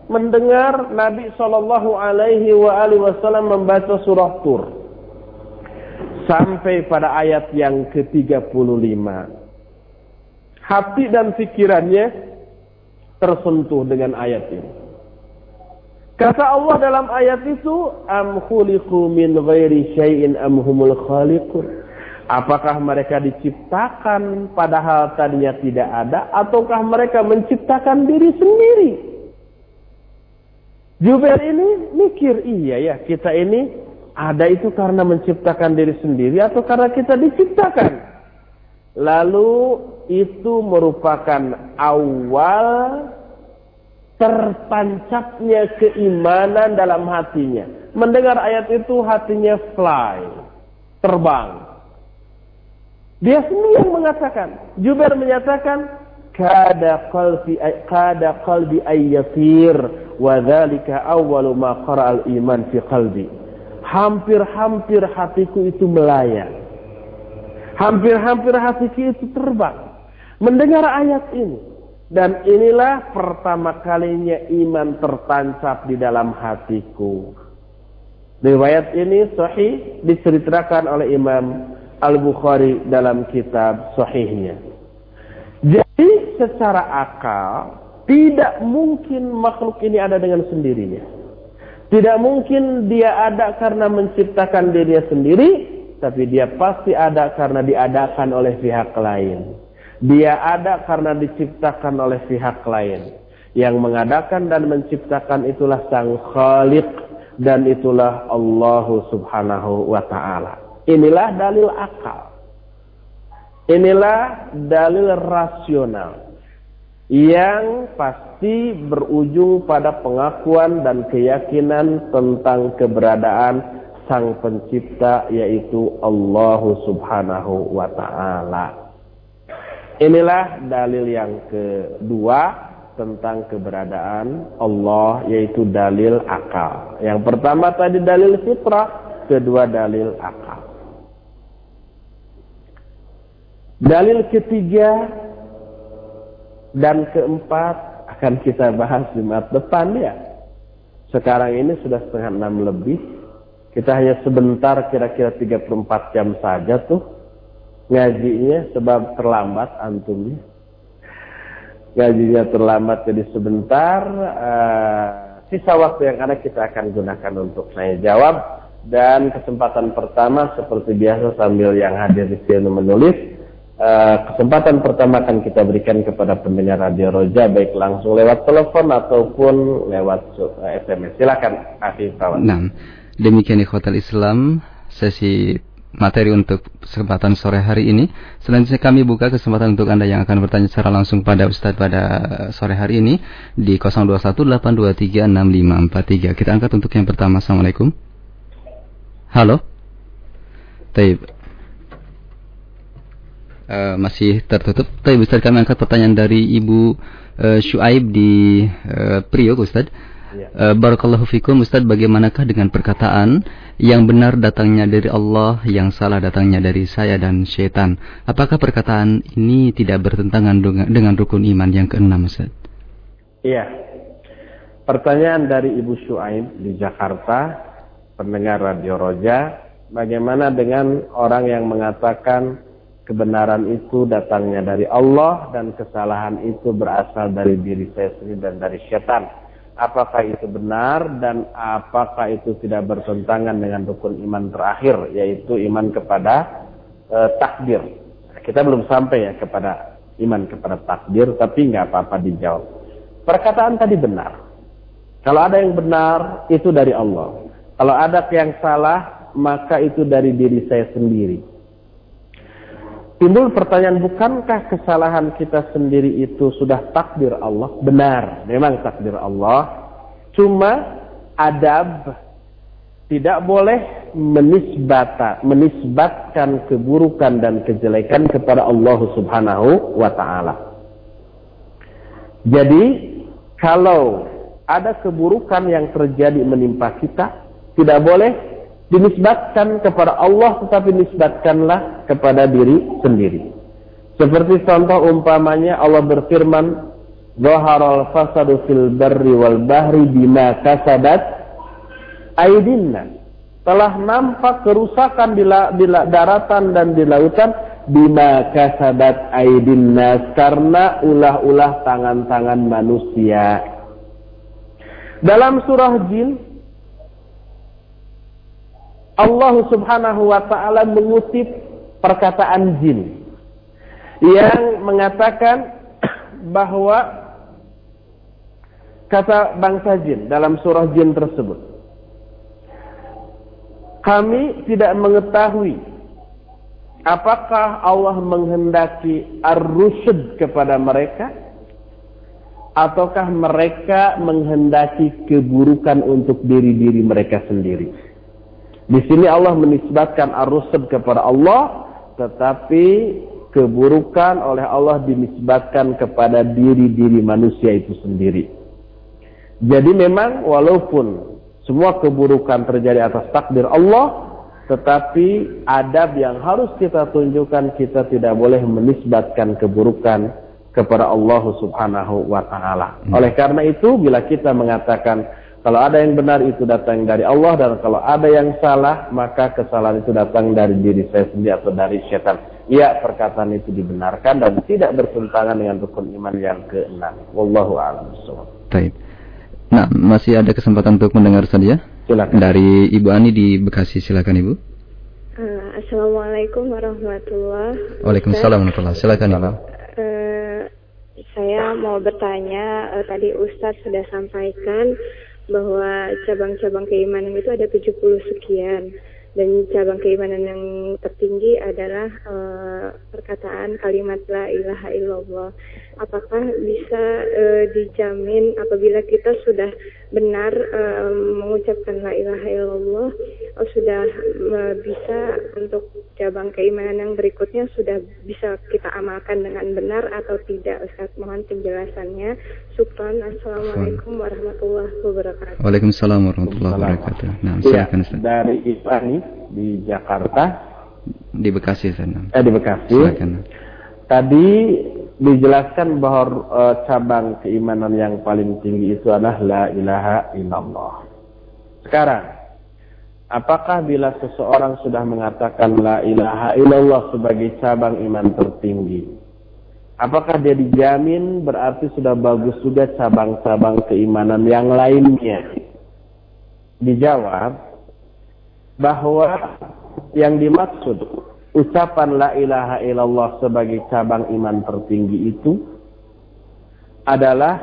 mendengar Nabi Shallallahu alaihi wasallam membaca surah Tur sampai pada ayat yang ke-35. Hati dan pikirannya tersentuh dengan ayat ini. Kata Allah dalam ayat itu, am khuliqu min ghairi syai'in am humul khaliqun. Apakah mereka diciptakan padahal tadinya tidak ada ataukah mereka menciptakan diri sendiri? Jubair ini mikir, iya ya, kita ini ada itu karena menciptakan diri sendiri atau karena kita diciptakan. Lalu itu merupakan awal tertancapnya keimanan dalam hatinya. Mendengar ayat itu hatinya fly, terbang. Dia sendiri yang mengatakan, Jubair menyatakan, kada qalbi kada qalbi ayyafir wa dzalika awwalu ma qara al iman fi qalbi. Hampir-hampir hatiku itu melayang. Hampir-hampir hatiku itu terbang. Mendengar ayat ini, dan inilah pertama kalinya iman tertancap di dalam hatiku. Riwayat ini sahih diceritakan oleh Imam Al-Bukhari dalam kitab sahihnya. Jadi secara akal tidak mungkin makhluk ini ada dengan sendirinya. Tidak mungkin dia ada karena menciptakan dirinya sendiri, tapi dia pasti ada karena diadakan oleh pihak lain. Dia ada karena diciptakan oleh pihak lain. Yang mengadakan dan menciptakan itulah sang khalik dan itulah Allah subhanahu wa ta'ala. Inilah dalil akal. Inilah dalil rasional. Yang pasti berujung pada pengakuan dan keyakinan tentang keberadaan sang pencipta yaitu Allah subhanahu wa ta'ala. Inilah dalil yang kedua tentang keberadaan Allah yaitu dalil akal. Yang pertama tadi dalil fitrah, kedua dalil akal. Dalil ketiga dan keempat akan kita bahas Jumat depan ya. Sekarang ini sudah setengah enam lebih. Kita hanya sebentar kira-kira 34 jam saja tuh ngajinya sebab terlambat antumnya. Ngajinya terlambat jadi sebentar. Uh, sisa waktu yang ada kita akan gunakan untuk saya jawab. Dan kesempatan pertama seperti biasa sambil yang hadir di sini menulis. Uh, kesempatan pertama akan kita berikan kepada pendengar Radio Roja baik langsung lewat telepon ataupun lewat uh, eh, SMS. Silakan Afif Nah, demikian hotel Islam sesi materi untuk kesempatan sore hari ini. Selanjutnya kami buka kesempatan untuk Anda yang akan bertanya secara langsung pada Ustadz pada sore hari ini di 0218236543. Kita angkat untuk yang pertama. Assalamualaikum. Halo. Taib. Uh, masih tertutup. Taib Ustadz kami angkat pertanyaan dari Ibu uh, Syuaib di uh, Priok Ustadz. Ya. Uh, Barakallahu fikum Ustaz bagaimanakah dengan perkataan yang benar datangnya dari Allah, yang salah datangnya dari saya dan syaitan. Apakah perkataan ini tidak bertentangan dengan rukun iman yang keenam, Ustaz? Iya. Pertanyaan dari Ibu Syuaib di Jakarta, pendengar Radio Roja, bagaimana dengan orang yang mengatakan kebenaran itu datangnya dari Allah dan kesalahan itu berasal dari diri saya sendiri dan dari syaitan? Apakah itu benar dan apakah itu tidak bertentangan dengan rukun iman terakhir yaitu iman kepada e, takdir. Kita belum sampai ya kepada iman kepada takdir tapi nggak apa-apa dijawab. Perkataan tadi benar. Kalau ada yang benar itu dari Allah. Kalau ada yang salah maka itu dari diri saya sendiri. Timbul pertanyaan, bukankah kesalahan kita sendiri itu sudah takdir Allah? Benar, memang takdir Allah. Cuma adab tidak boleh menisbata, menisbatkan keburukan dan kejelekan kepada Allah Subhanahu wa taala. Jadi, kalau ada keburukan yang terjadi menimpa kita, tidak boleh dinisbatkan kepada Allah tetapi nisbatkanlah kepada diri sendiri. Seperti contoh umpamanya Allah berfirman, "Zaharal fasadu fil barri wal bahri bima kasabat aydinna." Telah nampak kerusakan di, la, di la, daratan dan di lautan bima kasabat aydinna karena ulah-ulah tangan-tangan manusia. Dalam surah Jin Allah Subhanahu wa taala mengutip perkataan jin yang mengatakan [CLEARS THROAT] bahwa kata bangsa jin dalam surah jin tersebut kami tidak mengetahui apakah Allah menghendaki ar-rusyd kepada mereka ataukah mereka menghendaki keburukan untuk diri-diri mereka sendiri di sini Allah menisbatkan ar-rusd kepada Allah, tetapi keburukan oleh Allah dinisbatkan kepada diri-diri manusia itu sendiri. Jadi memang walaupun semua keburukan terjadi atas takdir Allah, tetapi adab yang harus kita tunjukkan kita tidak boleh menisbatkan keburukan kepada Allah Subhanahu wa taala. Hmm. Oleh karena itu bila kita mengatakan kalau ada yang benar itu datang dari Allah dan kalau ada yang salah maka kesalahan itu datang dari diri saya sendiri atau dari setan. Ya perkataan itu dibenarkan dan tidak bertentangan dengan rukun iman yang keenam. Wallahu a'lam Baik. Nah, masih ada kesempatan untuk mendengar saja? Silakan. Dari Ibu Ani di Bekasi, silakan Ibu. Uh, Assalamualaikum warahmatullahi wabarakatuh. Waalaikumsalam warahmatullahi Silakan Ibu. Uh, saya mau bertanya, uh, tadi Ustadz sudah sampaikan bahwa cabang-cabang keimanan itu ada 70 sekian dan cabang keimanan yang tertinggi adalah uh, perkataan kalimat la ilaha illallah. Apakah bisa uh, dijamin apabila kita sudah benar uh, mengucapkan la ilaha illallah, oh, sudah uh, bisa untuk cabang keimanan yang berikutnya sudah bisa kita amalkan dengan benar atau tidak? Ustaz, mohon penjelasannya. Subhan, Assalamualaikum warahmatullahi wabarakatuh. Waalaikumsalam warahmatullahi wabarakatuh. Nah, silakan ya, Dari Ibani di Jakarta. Di Bekasi sana. Eh di Bekasi. Silakan. Tadi dijelaskan bahwa e, cabang keimanan yang paling tinggi itu adalah la ilaha illallah. Sekarang, apakah bila seseorang sudah mengatakan la ilaha illallah sebagai cabang iman tertinggi, apakah dia dijamin berarti sudah bagus juga cabang-cabang keimanan yang lainnya? Dijawab, bahwa yang dimaksud ucapan la ilaha illallah sebagai cabang iman tertinggi itu adalah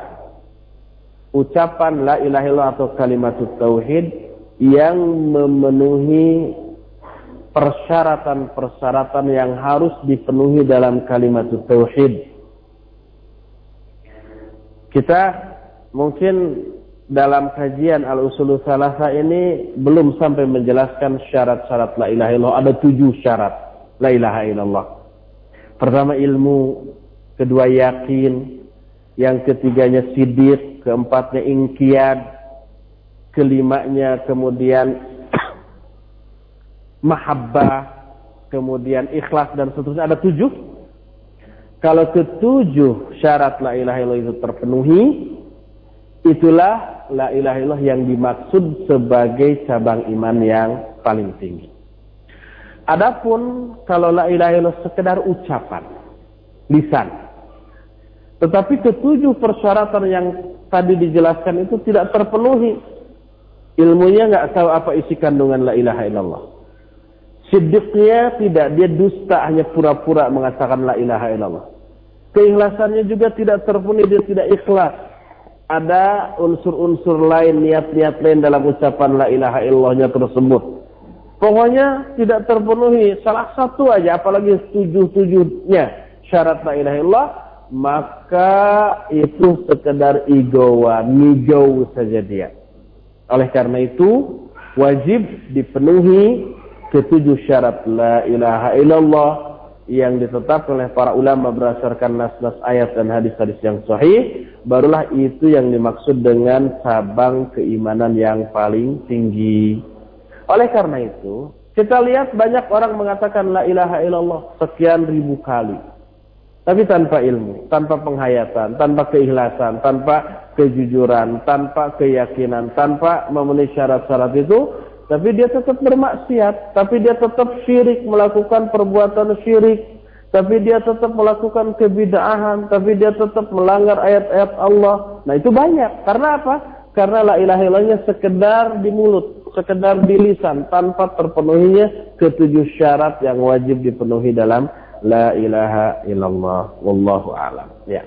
ucapan la ilaha illallah atau kalimat tauhid yang memenuhi persyaratan-persyaratan yang harus dipenuhi dalam kalimat tauhid. Kita mungkin dalam kajian al-usul salasa ini belum sampai menjelaskan syarat-syarat la ilaha illallah. Ada tujuh syarat la ilaha illallah. Pertama ilmu, kedua yakin, yang ketiganya sidik, keempatnya ingkiad, kelimanya kemudian [CLEARS THROAT] mahabbah, kemudian ikhlas dan seterusnya ada tujuh. Kalau ketujuh syarat la ilaha illallah itu terpenuhi, itulah la ilaha illallah yang dimaksud sebagai cabang iman yang paling tinggi. Adapun kalau la ilaha illallah sekedar ucapan, lisan. Tetapi ketujuh persyaratan yang tadi dijelaskan itu tidak terpenuhi. Ilmunya nggak tahu apa isi kandungan la ilaha illallah. Siddiqnya tidak, dia dusta hanya pura-pura mengatakan la ilaha illallah. Keikhlasannya juga tidak terpenuhi, dia tidak ikhlas. Ada unsur-unsur lain, niat-niat lain dalam ucapan la ilaha illallahnya tersebut. Pokoknya tidak terpenuhi salah satu aja, apalagi tujuh-tujuhnya syarat la ilaha illallah, maka itu sekedar igowa, nigau saja dia. Oleh karena itu, wajib dipenuhi ketujuh syarat la ilaha illallah yang ditetapkan oleh para ulama berdasarkan nas-nas ayat dan hadis-hadis yang sahih, barulah itu yang dimaksud dengan cabang keimanan yang paling tinggi. Oleh karena itu, kita lihat banyak orang mengatakan la ilaha illallah sekian ribu kali. Tapi tanpa ilmu, tanpa penghayatan, tanpa keikhlasan, tanpa kejujuran, tanpa keyakinan, tanpa memenuhi syarat-syarat itu, tapi dia tetap bermaksiat, tapi dia tetap syirik melakukan perbuatan syirik, tapi dia tetap melakukan kebidahan, tapi dia tetap melanggar ayat-ayat Allah. Nah itu banyak. Karena apa? Karena la ilaha illallahnya sekedar di mulut, sekedar di lisan, tanpa terpenuhinya ketujuh syarat yang wajib dipenuhi dalam la ilaha illallah. Wallahu alam. Ya.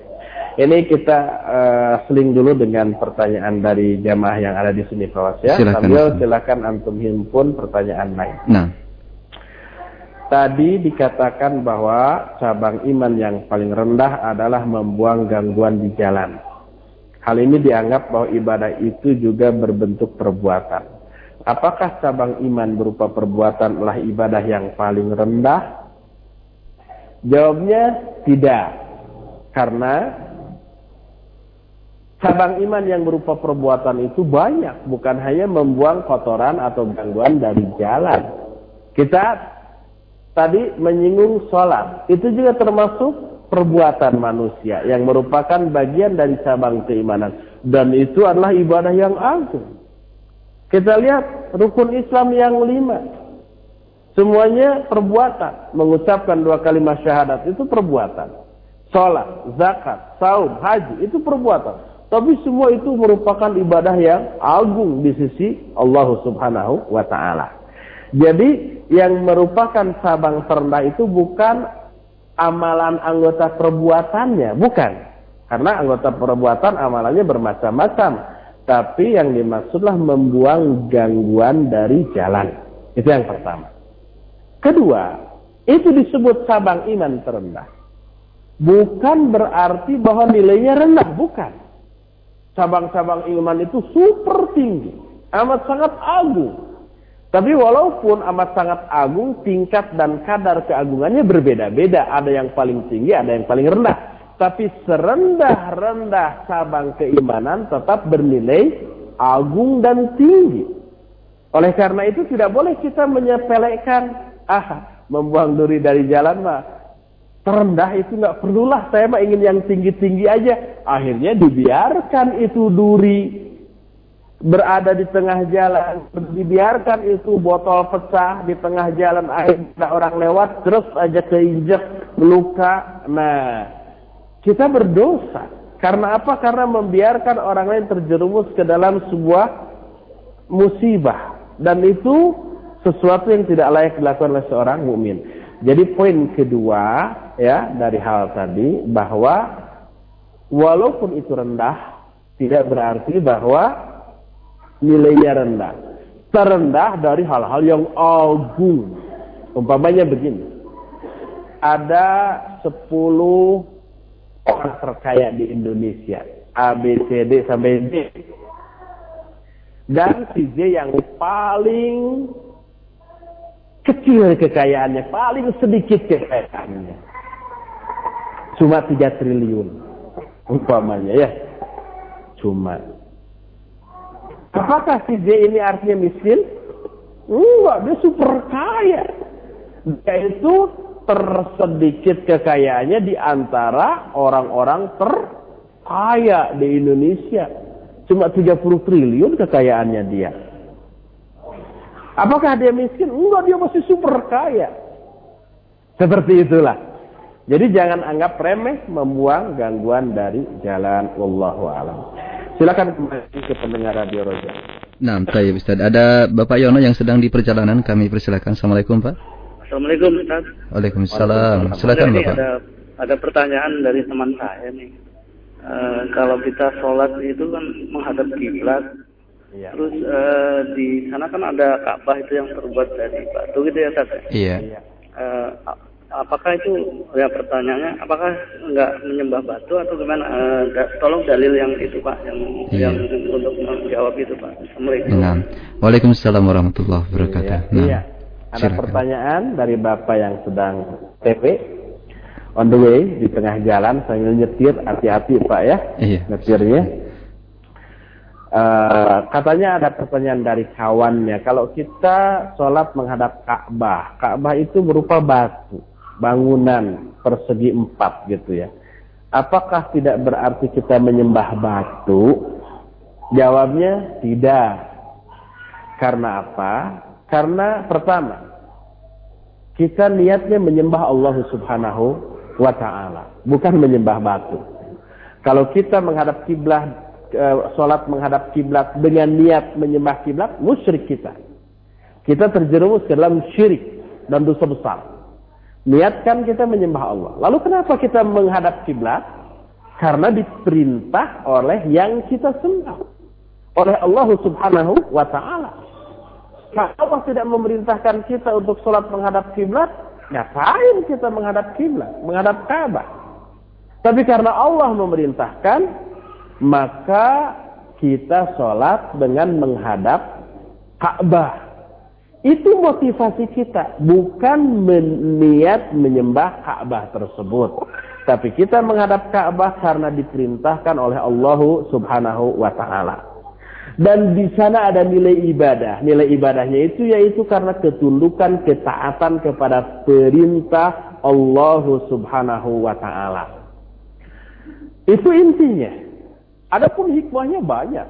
Ini kita uh, seling dulu dengan pertanyaan dari jamaah yang ada di sini Pak ya. Silakan. Sambil silakan antum himpun pertanyaan lain. Nah. Tadi dikatakan bahwa cabang iman yang paling rendah adalah membuang gangguan di jalan. Hal ini dianggap bahwa ibadah itu juga berbentuk perbuatan. Apakah cabang iman berupa perbuatan adalah ibadah yang paling rendah? Jawabnya tidak. Karena cabang iman yang berupa perbuatan itu banyak, bukan hanya membuang kotoran atau gangguan dari jalan. Kita tadi menyinggung sholat, itu juga termasuk perbuatan manusia yang merupakan bagian dari cabang keimanan. Dan itu adalah ibadah yang agung. Kita lihat rukun Islam yang lima. Semuanya perbuatan. Mengucapkan dua kalimat syahadat itu perbuatan. Sholat, zakat, saum, haji itu perbuatan. Tapi semua itu merupakan ibadah yang agung di sisi Allah Subhanahu wa taala. Jadi yang merupakan cabang terendah itu bukan amalan anggota perbuatannya, bukan. Karena anggota perbuatan amalannya bermacam-macam. Tapi yang dimaksudlah membuang gangguan dari jalan. Itu yang pertama. Kedua, itu disebut cabang iman terendah. Bukan berarti bahwa nilainya rendah, bukan cabang-cabang iman itu super tinggi, amat sangat agung. Tapi walaupun amat sangat agung, tingkat dan kadar keagungannya berbeda-beda. Ada yang paling tinggi, ada yang paling rendah. Tapi serendah-rendah cabang keimanan tetap bernilai agung dan tinggi. Oleh karena itu tidak boleh kita menyepelekan, ah, membuang duri dari jalan mah terendah itu nggak perlulah saya mah ingin yang tinggi-tinggi aja akhirnya dibiarkan itu duri berada di tengah jalan dibiarkan itu botol pecah di tengah jalan akhirnya orang lewat terus aja keinjek meluka nah kita berdosa karena apa karena membiarkan orang lain terjerumus ke dalam sebuah musibah dan itu sesuatu yang tidak layak dilakukan oleh seorang mukmin jadi poin kedua ya dari hal tadi bahwa walaupun itu rendah tidak berarti bahwa nilainya rendah. Terendah dari hal-hal yang agung. Umpamanya begini. Ada 10 orang terkaya di Indonesia. A, B, C, D sampai D. Dan si J yang paling Kecil kekayaannya, paling sedikit kekayaannya. Cuma 3 triliun. Umpamanya ya. Cuma. Apakah si J ini artinya miskin? Enggak, dia super kaya. Dia itu tersedikit kekayaannya di antara orang-orang terkaya di Indonesia. Cuma 30 triliun kekayaannya dia. Apakah dia miskin? Enggak, dia masih super kaya. Seperti itulah. Jadi jangan anggap remeh membuang gangguan dari jalan Wallahu alam. Silakan kembali ke pendengar Radio Roja. Nah, baik Ustaz. Ada Bapak Yono yang sedang di perjalanan, kami persilakan. Assalamualaikum Pak. Assalamualaikum Ustaz. Waalaikumsalam. Silakan Ini Bapak. ada ada pertanyaan dari teman saya nih. Eh, kalau kita sholat itu kan menghadap kiblat, Iya. terus eh, di sana kan ada Ka'bah itu yang terbuat dari batu gitu ya Ustaz. ya? Iya. Eh, a- apakah itu ya pertanyaannya apakah nggak menyembah batu atau gimana? Eh, da- tolong dalil yang itu Pak yang Iya. yang untuk menjawab itu Pak. Assalamualaikum. Nah. Waalaikumsalam warahmatullahi wabarakatuh. Iya, Nah, iya. Ada silakan. pertanyaan dari Bapak yang sedang TP on the way di tengah jalan sambil nyetir hati-hati Pak ya Iya. nyetirnya. Eh, katanya ada pertanyaan dari kawannya kalau kita sholat menghadap Ka'bah, Ka'bah itu berupa batu, bangunan persegi empat gitu ya. Apakah tidak berarti kita menyembah batu? Jawabnya tidak. Karena apa? Karena pertama, kita niatnya menyembah Allah Subhanahu wa taala, bukan menyembah batu. Kalau kita menghadap kiblat eh, salat menghadap kiblat dengan niat menyembah kiblat, musyrik kita. Kita terjerumus ke dalam syirik dan dosa besar. Niatkan kita menyembah Allah. Lalu kenapa kita menghadap kiblat? Karena diperintah oleh yang kita sembah. Oleh Allah Subhanahu wa taala. Kalau Allah tidak memerintahkan kita untuk sholat menghadap kiblat, ngapain kita menghadap kiblat, menghadap Ka'bah? Tapi karena Allah memerintahkan, maka kita sholat dengan menghadap Ka'bah. Itu motivasi kita, bukan niat menyembah Ka'bah tersebut. Tapi kita menghadap Ka'bah karena diperintahkan oleh Allah Subhanahu wa taala. Dan di sana ada nilai ibadah. Nilai ibadahnya itu yaitu karena ketundukan, ketaatan kepada perintah Allah Subhanahu wa taala. Itu intinya. Adapun hikmahnya banyak.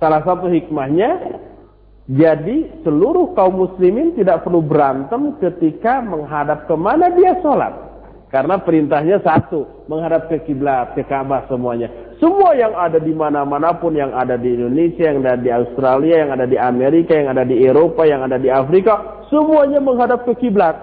Salah satu hikmahnya jadi seluruh kaum muslimin tidak perlu berantem ketika menghadap ke mana dia sholat. Karena perintahnya satu, menghadap ke kiblat, ke Ka'bah semuanya. Semua yang ada di mana-mana pun, yang ada di Indonesia, yang ada di Australia, yang ada di Amerika, yang ada di Eropa, yang ada di Afrika, semuanya menghadap ke kiblat.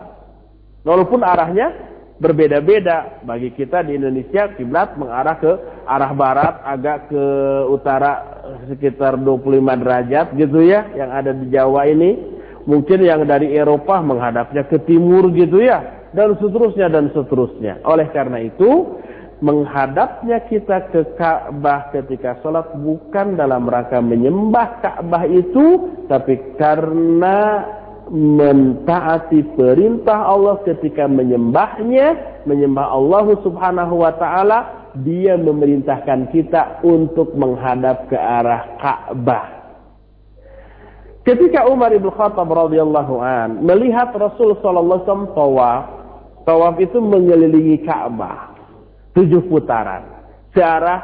Walaupun arahnya berbeda-beda. Bagi kita di Indonesia, kiblat mengarah ke arah barat, agak ke utara sekitar 25 derajat gitu ya, yang ada di Jawa ini. Mungkin yang dari Eropa menghadapnya ke timur gitu ya dan seterusnya dan seterusnya. Oleh karena itu, menghadapnya kita ke Ka'bah ketika sholat bukan dalam rangka menyembah Ka'bah itu, tapi karena mentaati perintah Allah ketika menyembahnya, menyembah Allah Subhanahu wa taala, dia memerintahkan kita untuk menghadap ke arah Ka'bah. Ketika Umar bin Khattab radhiyallahu an melihat Rasul sallallahu alaihi wasallam tawaf itu mengelilingi Ka'bah tujuh putaran, searah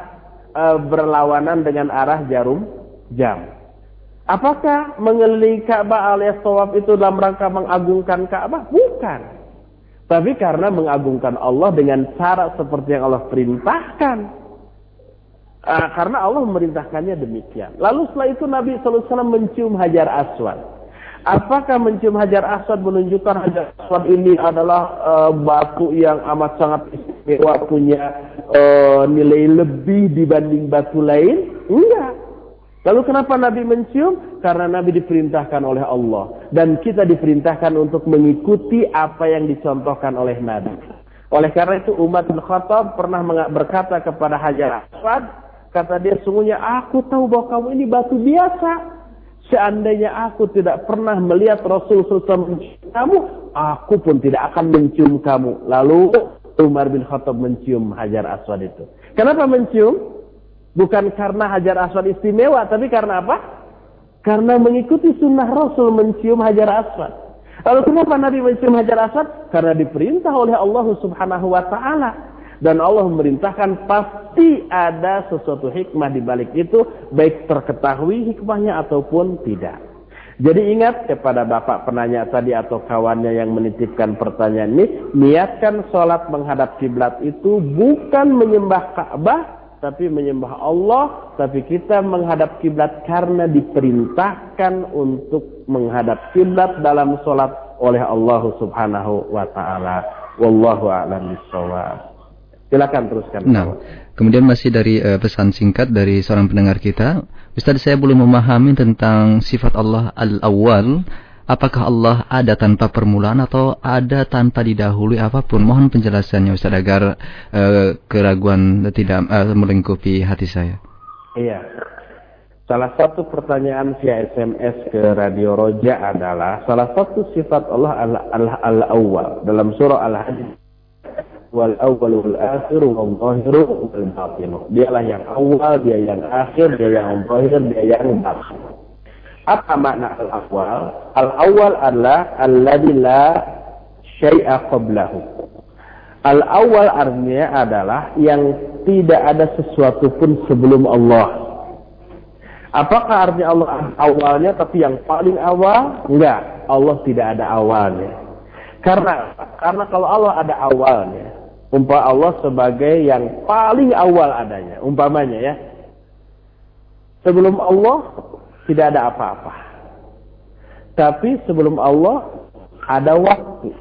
e, berlawanan dengan arah jarum jam. Apakah mengelilingi Ka'bah alias tawaf itu dalam rangka mengagungkan Ka'bah? Bukan. Tapi karena mengagungkan Allah dengan cara seperti yang Allah perintahkan. Uh, karena Allah memerintahkannya demikian. Lalu setelah itu Nabi SAW mencium Hajar Aswad. Apakah mencium Hajar Aswad menunjukkan Hajar Aswad ini adalah uh, batu yang amat sangat istimewa punya uh, nilai lebih dibanding batu lain? Enggak. Lalu kenapa Nabi mencium? Karena Nabi diperintahkan oleh Allah. Dan kita diperintahkan untuk mengikuti apa yang dicontohkan oleh Nabi. Oleh karena itu Umar bin Khattab pernah berkata kepada Hajar Aswad, kata dia sungguhnya aku tahu bahwa kamu ini batu biasa. Seandainya aku tidak pernah melihat Rasul SAW mencium kamu, aku pun tidak akan mencium kamu. Lalu Umar bin Khattab mencium Hajar Aswad itu. Kenapa mencium? Bukan karena Hajar Aswad istimewa, tapi karena apa? Karena mengikuti sunnah Rasul mencium hajar aswad. Lalu kenapa Nabi mencium hajar aswad? Karena diperintah oleh Allah subhanahu wa ta'ala. Dan Allah memerintahkan pasti ada sesuatu hikmah di balik itu. Baik terketahui hikmahnya ataupun tidak. Jadi ingat kepada bapak penanya tadi atau kawannya yang menitipkan pertanyaan ini, niatkan sholat menghadap kiblat itu bukan menyembah Ka'bah, tapi menyembah Allah, tapi kita menghadap kiblat karena diperintahkan untuk menghadap kiblat dalam sholat oleh Allah Subhanahu wa taala. Wallahu a'lam bishawab. Silakan teruskan. Nah, kemudian masih dari uh, pesan singkat dari seorang pendengar kita, Ustaz saya belum memahami tentang sifat Allah al-awwal. Apakah Allah ada tanpa permulaan atau ada tanpa didahului apa pun? Mohon penjelasannya Ustaz agar uh, keraguan tidak uh, melingkupi hati saya. Iya. Salah satu pertanyaan via SMS ke Radio Roja adalah salah satu sifat Allah al-awwal dalam surah Al-Hajj wal awwal wal akhir wal zahir wal batin. Dialah yang awal, dia yang akhir, dia yang zahir, dia yang batin. Apa makna al-awwal? Al-awwal adalah alladzi la syai'a qablahu. Al-awwal artinya adalah yang tidak ada sesuatu pun sebelum Allah. Apakah artinya Allah awalnya tapi yang paling awal? Enggak, Allah tidak ada awalnya. Karena karena kalau Allah ada awalnya, Umpah Allah sebagai yang paling awal adanya. Umpamanya ya. Sebelum Allah tidak ada apa-apa. Tapi sebelum Allah ada waktu.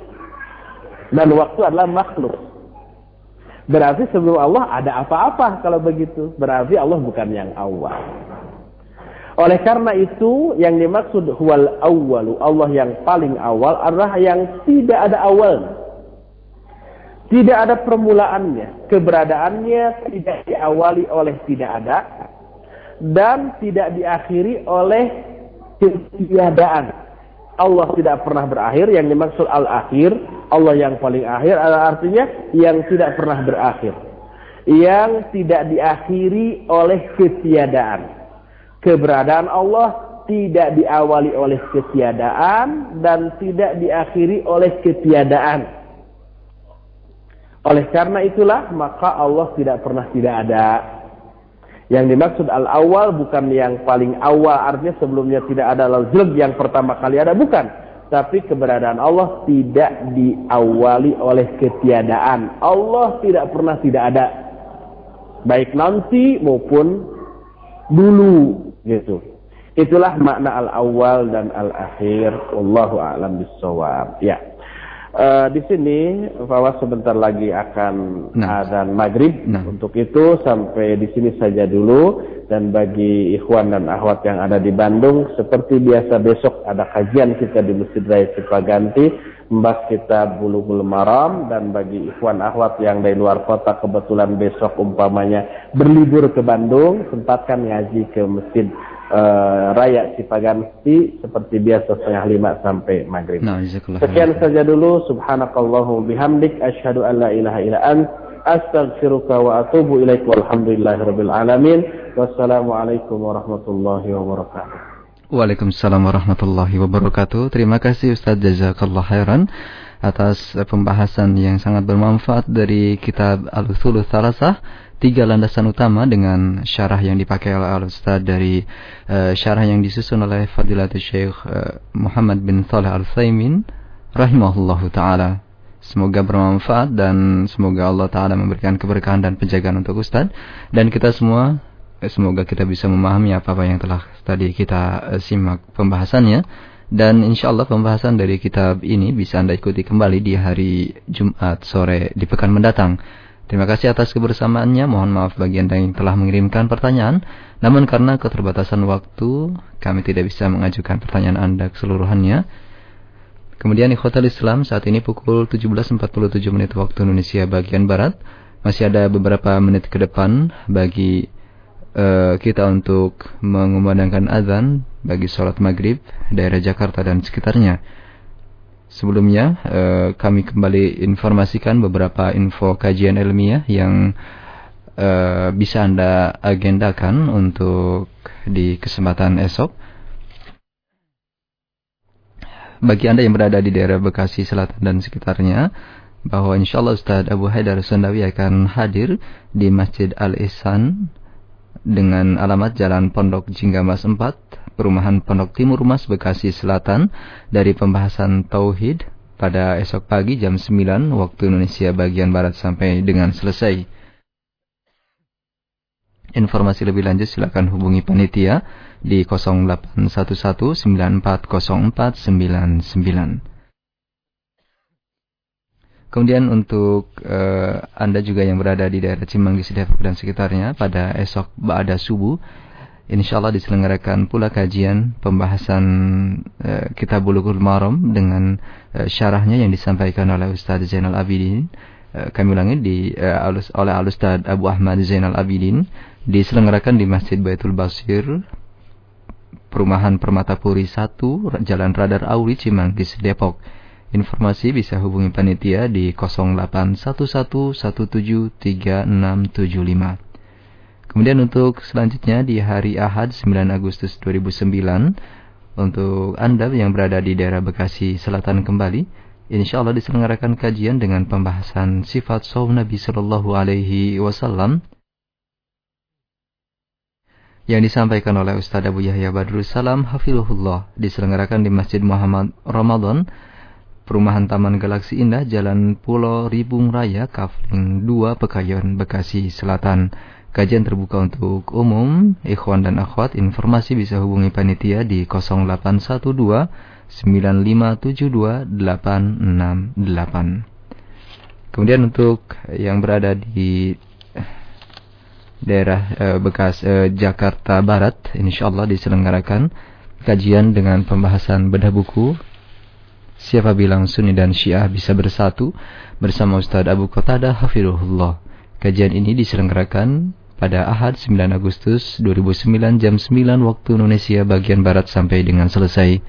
Dan waktu adalah makhluk. Berarti sebelum Allah ada apa-apa kalau begitu. Berarti Allah bukan yang awal. Oleh karena itu yang dimaksud huwal awwalu Allah yang paling awal adalah yang tidak ada awalnya. Tidak ada permulaannya. Keberadaannya tidak diawali oleh tidak ada. Dan tidak diakhiri oleh ketiadaan. Allah tidak pernah berakhir. Yang dimaksud al-akhir. Allah yang paling akhir. Artinya yang tidak pernah berakhir. Yang tidak diakhiri oleh ketiadaan. Keberadaan Allah tidak diawali oleh ketiadaan. Dan tidak diakhiri oleh ketiadaan oleh karena itulah maka Allah tidak pernah tidak ada. Yang dimaksud al-awwal bukan yang paling awal artinya sebelumnya tidak ada lalu yang pertama kali ada bukan. Tapi keberadaan Allah tidak diawali oleh ketiadaan. Allah tidak pernah tidak ada. Baik nanti maupun dulu gitu. Itulah makna al-awwal dan al-akhir. Wallahu a'lam bissawab. Ya. Uh, di sini bahwa sebentar lagi akan nah. azan maghrib. Nah. Untuk itu sampai di sini saja dulu. Dan bagi ikhwan dan akhwat yang ada di Bandung, seperti biasa besok ada kajian kita di Masjid Raya Cipaganti, membahas kita bulu bulu maram. Dan bagi ikhwan akhwat yang dari luar kota kebetulan besok umpamanya berlibur ke Bandung, sempatkan ngaji ke Masjid uh, Raya Cipaganti seperti biasa setengah lima sampai maghrib. Nah, Sekian saja dulu. Subhanakallahu bihamdik. Ashadu an la ilaha ila an. Astaghfiruka wa atubu ilaik. Walhamdulillahi rabbil alamin. Wassalamualaikum warahmatullahi wabarakatuh. Waalaikumsalam warahmatullahi wabarakatuh. Terima kasih Ustaz Jazakallah khairan atas pembahasan yang sangat bermanfaat dari kitab Al-Usulul Salasah tiga landasan utama dengan syarah yang dipakai oleh Al Ustaz dari uh, syarah yang disusun oleh Fadilatul Syekh uh, Muhammad bin Saleh Al Thaymin rahimahullahu taala. Semoga bermanfaat dan semoga Allah taala memberikan keberkahan dan penjagaan untuk Ustaz dan kita semua eh, semoga kita bisa memahami apa-apa yang telah tadi kita simak pembahasannya dan insya Allah pembahasan dari kitab ini bisa Anda ikuti kembali di hari Jumat sore di pekan mendatang. Terima kasih atas kebersamaannya. Mohon maaf bagi Anda yang telah mengirimkan pertanyaan. Namun karena keterbatasan waktu, kami tidak bisa mengajukan pertanyaan Anda keseluruhannya. Kemudian ikhwatal Islam saat ini pukul 17.47 menit waktu Indonesia bagian Barat. Masih ada beberapa menit ke depan bagi uh, kita untuk mengumandangkan azan bagi sholat maghrib daerah Jakarta dan sekitarnya. Sebelumnya eh, kami kembali informasikan beberapa info kajian ilmiah yang eh, bisa Anda agendakan untuk di kesempatan esok. bagi Anda yang berada di daerah Bekasi Selatan dan sekitarnya bahwa insya Allah Ustaz Abu Haidar Sundawi akan hadir di Masjid Al-Ihsan dengan alamat Jalan Pondok Jinggamas 4, Perumahan Pondok Timur Mas Bekasi Selatan dari pembahasan Tauhid pada esok pagi jam 9 waktu Indonesia bagian Barat sampai dengan selesai. Informasi lebih lanjut silakan hubungi panitia di 0811940499. Kemudian untuk uh, Anda juga yang berada di daerah Cimanggis Depok dan sekitarnya pada esok Ba'ada Subuh Insya Allah diselenggarakan pula kajian pembahasan uh, Kitab Bulughul Maram dengan uh, syarahnya yang disampaikan oleh Ustaz Zainal Abidin uh, kami ulangi di alus, oleh Al Ustaz Abu Ahmad Zainal Abidin diselenggarakan di Masjid Baitul Basir Perumahan Permata Puri 1 Jalan Radar Auri Cimanggis Depok Informasi bisa hubungi panitia di 0811173675. Kemudian untuk selanjutnya di hari Ahad 9 Agustus 2009 untuk Anda yang berada di daerah Bekasi Selatan kembali, insya Allah diselenggarakan kajian dengan pembahasan sifat saum Nabi Shallallahu Alaihi Wasallam yang disampaikan oleh Ustaz Abu Yahya Badrul Salam Hafilullah diselenggarakan di Masjid Muhammad Ramadan Perumahan Taman Galaksi Indah Jalan Pulau Ribung Raya Kafling 2 Pekayon Bekasi Selatan Kajian terbuka untuk umum, ikhwan dan akhwat. Informasi bisa hubungi panitia di 0812 9572 868. Kemudian untuk yang berada di daerah eh, bekas eh, Jakarta Barat, insya Allah diselenggarakan kajian dengan pembahasan bedah buku Siapa bilang Sunni dan Syiah bisa bersatu bersama Ustaz Abu Qatadah Hafirullah. Kajian ini diselenggarakan pada Ahad 9 Agustus 2009 jam 9 waktu Indonesia bagian Barat sampai dengan selesai.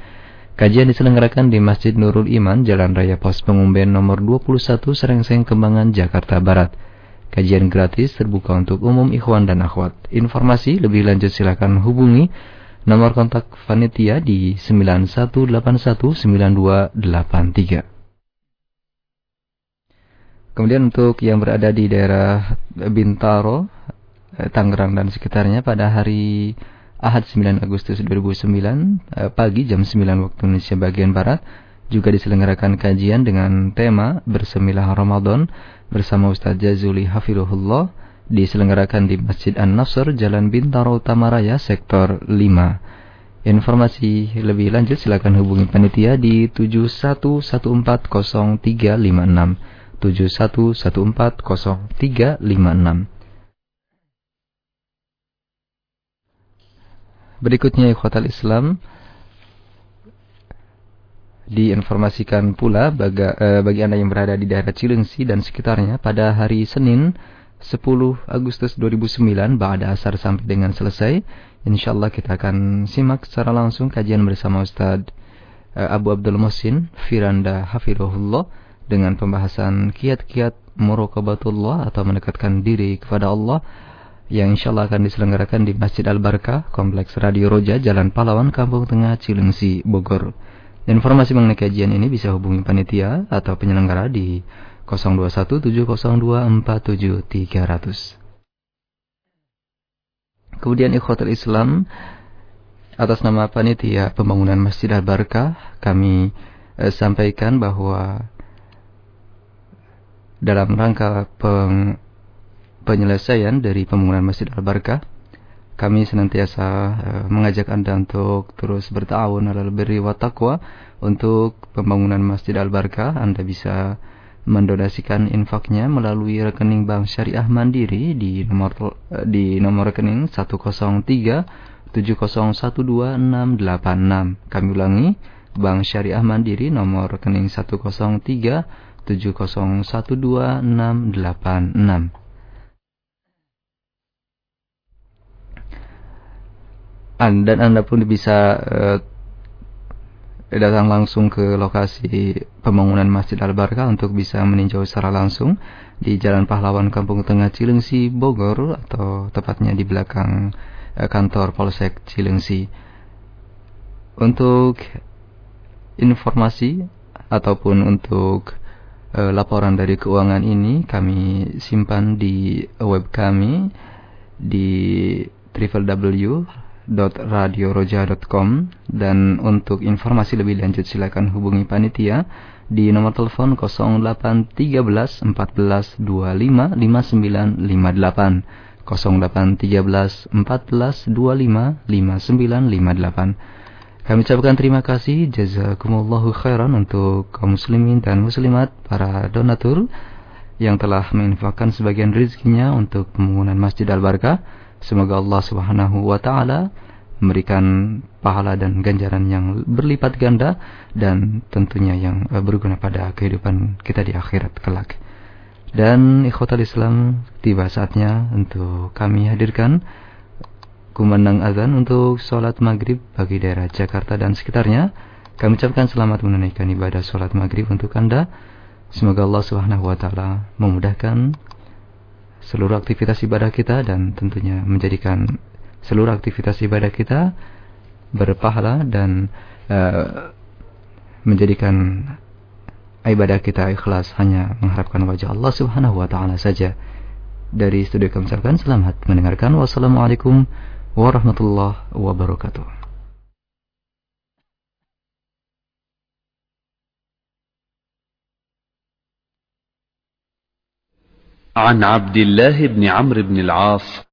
Kajian diselenggarakan di Masjid Nurul Iman, Jalan Raya Pos Pengumben nomor 21 Serengseng Kembangan, Jakarta Barat. Kajian gratis terbuka untuk umum ikhwan dan akhwat. Informasi lebih lanjut silakan hubungi Nomor kontak Vanitia di 91819283. Kemudian untuk yang berada di daerah Bintaro, Tangerang dan sekitarnya pada hari Ahad 9 Agustus 2009 eh, pagi jam 9 waktu Indonesia bagian Barat juga diselenggarakan kajian dengan tema Bersemilah Ramadan bersama Ustaz Jazuli Hafirullah diselenggarakan di Masjid An-Nasr, Jalan Bintaro Utama Raya, Sektor 5. Informasi lebih lanjut silakan hubungi panitia di 71140356. 71140356. Berikutnya ikhwatal Islam diinformasikan pula bagi, eh, bagi Anda yang berada di daerah Cilengsi dan sekitarnya pada hari Senin 10 Agustus 2009 Ba'da Asar sampai dengan selesai InsyaAllah kita akan simak secara langsung kajian bersama Ustaz uh, Abu Abdul Musin Firanda Hafirullah dengan pembahasan kiat-kiat muraqabatullah atau mendekatkan diri kepada Allah yang insyaAllah akan diselenggarakan di Masjid Al-Barkah, Kompleks Radio Roja, Jalan Pahlawan, Kampung Tengah, Cilengsi, Bogor. Informasi mengenai kajian ini bisa hubungi panitia atau penyelenggara di 0217024730. Kemudian ikhwatul Islam atas nama panitia pembangunan Masjid Al-Barkah kami eh, sampaikan bahwa dalam rangka peng, penyelesaian dari pembangunan Masjid Al-Barkah kami senantiasa eh, mengajak Anda untuk terus bertahun alal birri wa taqwa untuk pembangunan Masjid Al-Barkah Anda bisa mendonasikan infaknya melalui rekening Bank Syariah Mandiri di nomor di nomor rekening 103 7012686. Kami ulangi, Bank Syariah Mandiri nomor rekening 103 7012686. Dan Anda pun bisa uh, datang langsung ke lokasi pembangunan Masjid Al-Barkah untuk bisa meninjau secara langsung di Jalan Pahlawan Kampung Tengah Cilengsi, Bogor atau tepatnya di belakang eh, kantor Polsek Cilengsi. Untuk informasi ataupun untuk uh, laporan dari keuangan ini kami simpan di web kami di www.radioroja.com dan untuk informasi lebih lanjut silakan hubungi panitia di nomor telepon 0813 14 25 5958 0813 14 25 5958 Kami ucapkan terima kasih. Jazakumullahu khairan untuk kaum muslimin dan muslimat para donatur yang telah menginfakkan sebagian rezekinya untuk pembangunan Masjid Al-Barkah. Semoga Allah Subhanahu wa taala memberikan pahala dan ganjaran yang berlipat ganda dan tentunya yang eh, berguna pada kehidupan kita di akhirat kelak. Dan ikhwatal Islam tiba saatnya untuk kami hadirkan kumandang azan untuk sholat maghrib bagi daerah Jakarta dan sekitarnya. Kami ucapkan selamat menunaikan ibadah sholat maghrib untuk anda. Semoga Allah Subhanahu Wa Taala memudahkan seluruh aktivitas ibadah kita dan tentunya menjadikan seluruh aktivitas ibadah kita berpahala dan uh, menjadikan ibadah kita ikhlas hanya mengharapkan wajah Allah Subhanahu wa taala saja. Dari studio kami selamat mendengarkan. Wassalamualaikum warahmatullahi wabarakatuh. عن عبد الله بن عمرو بن العاص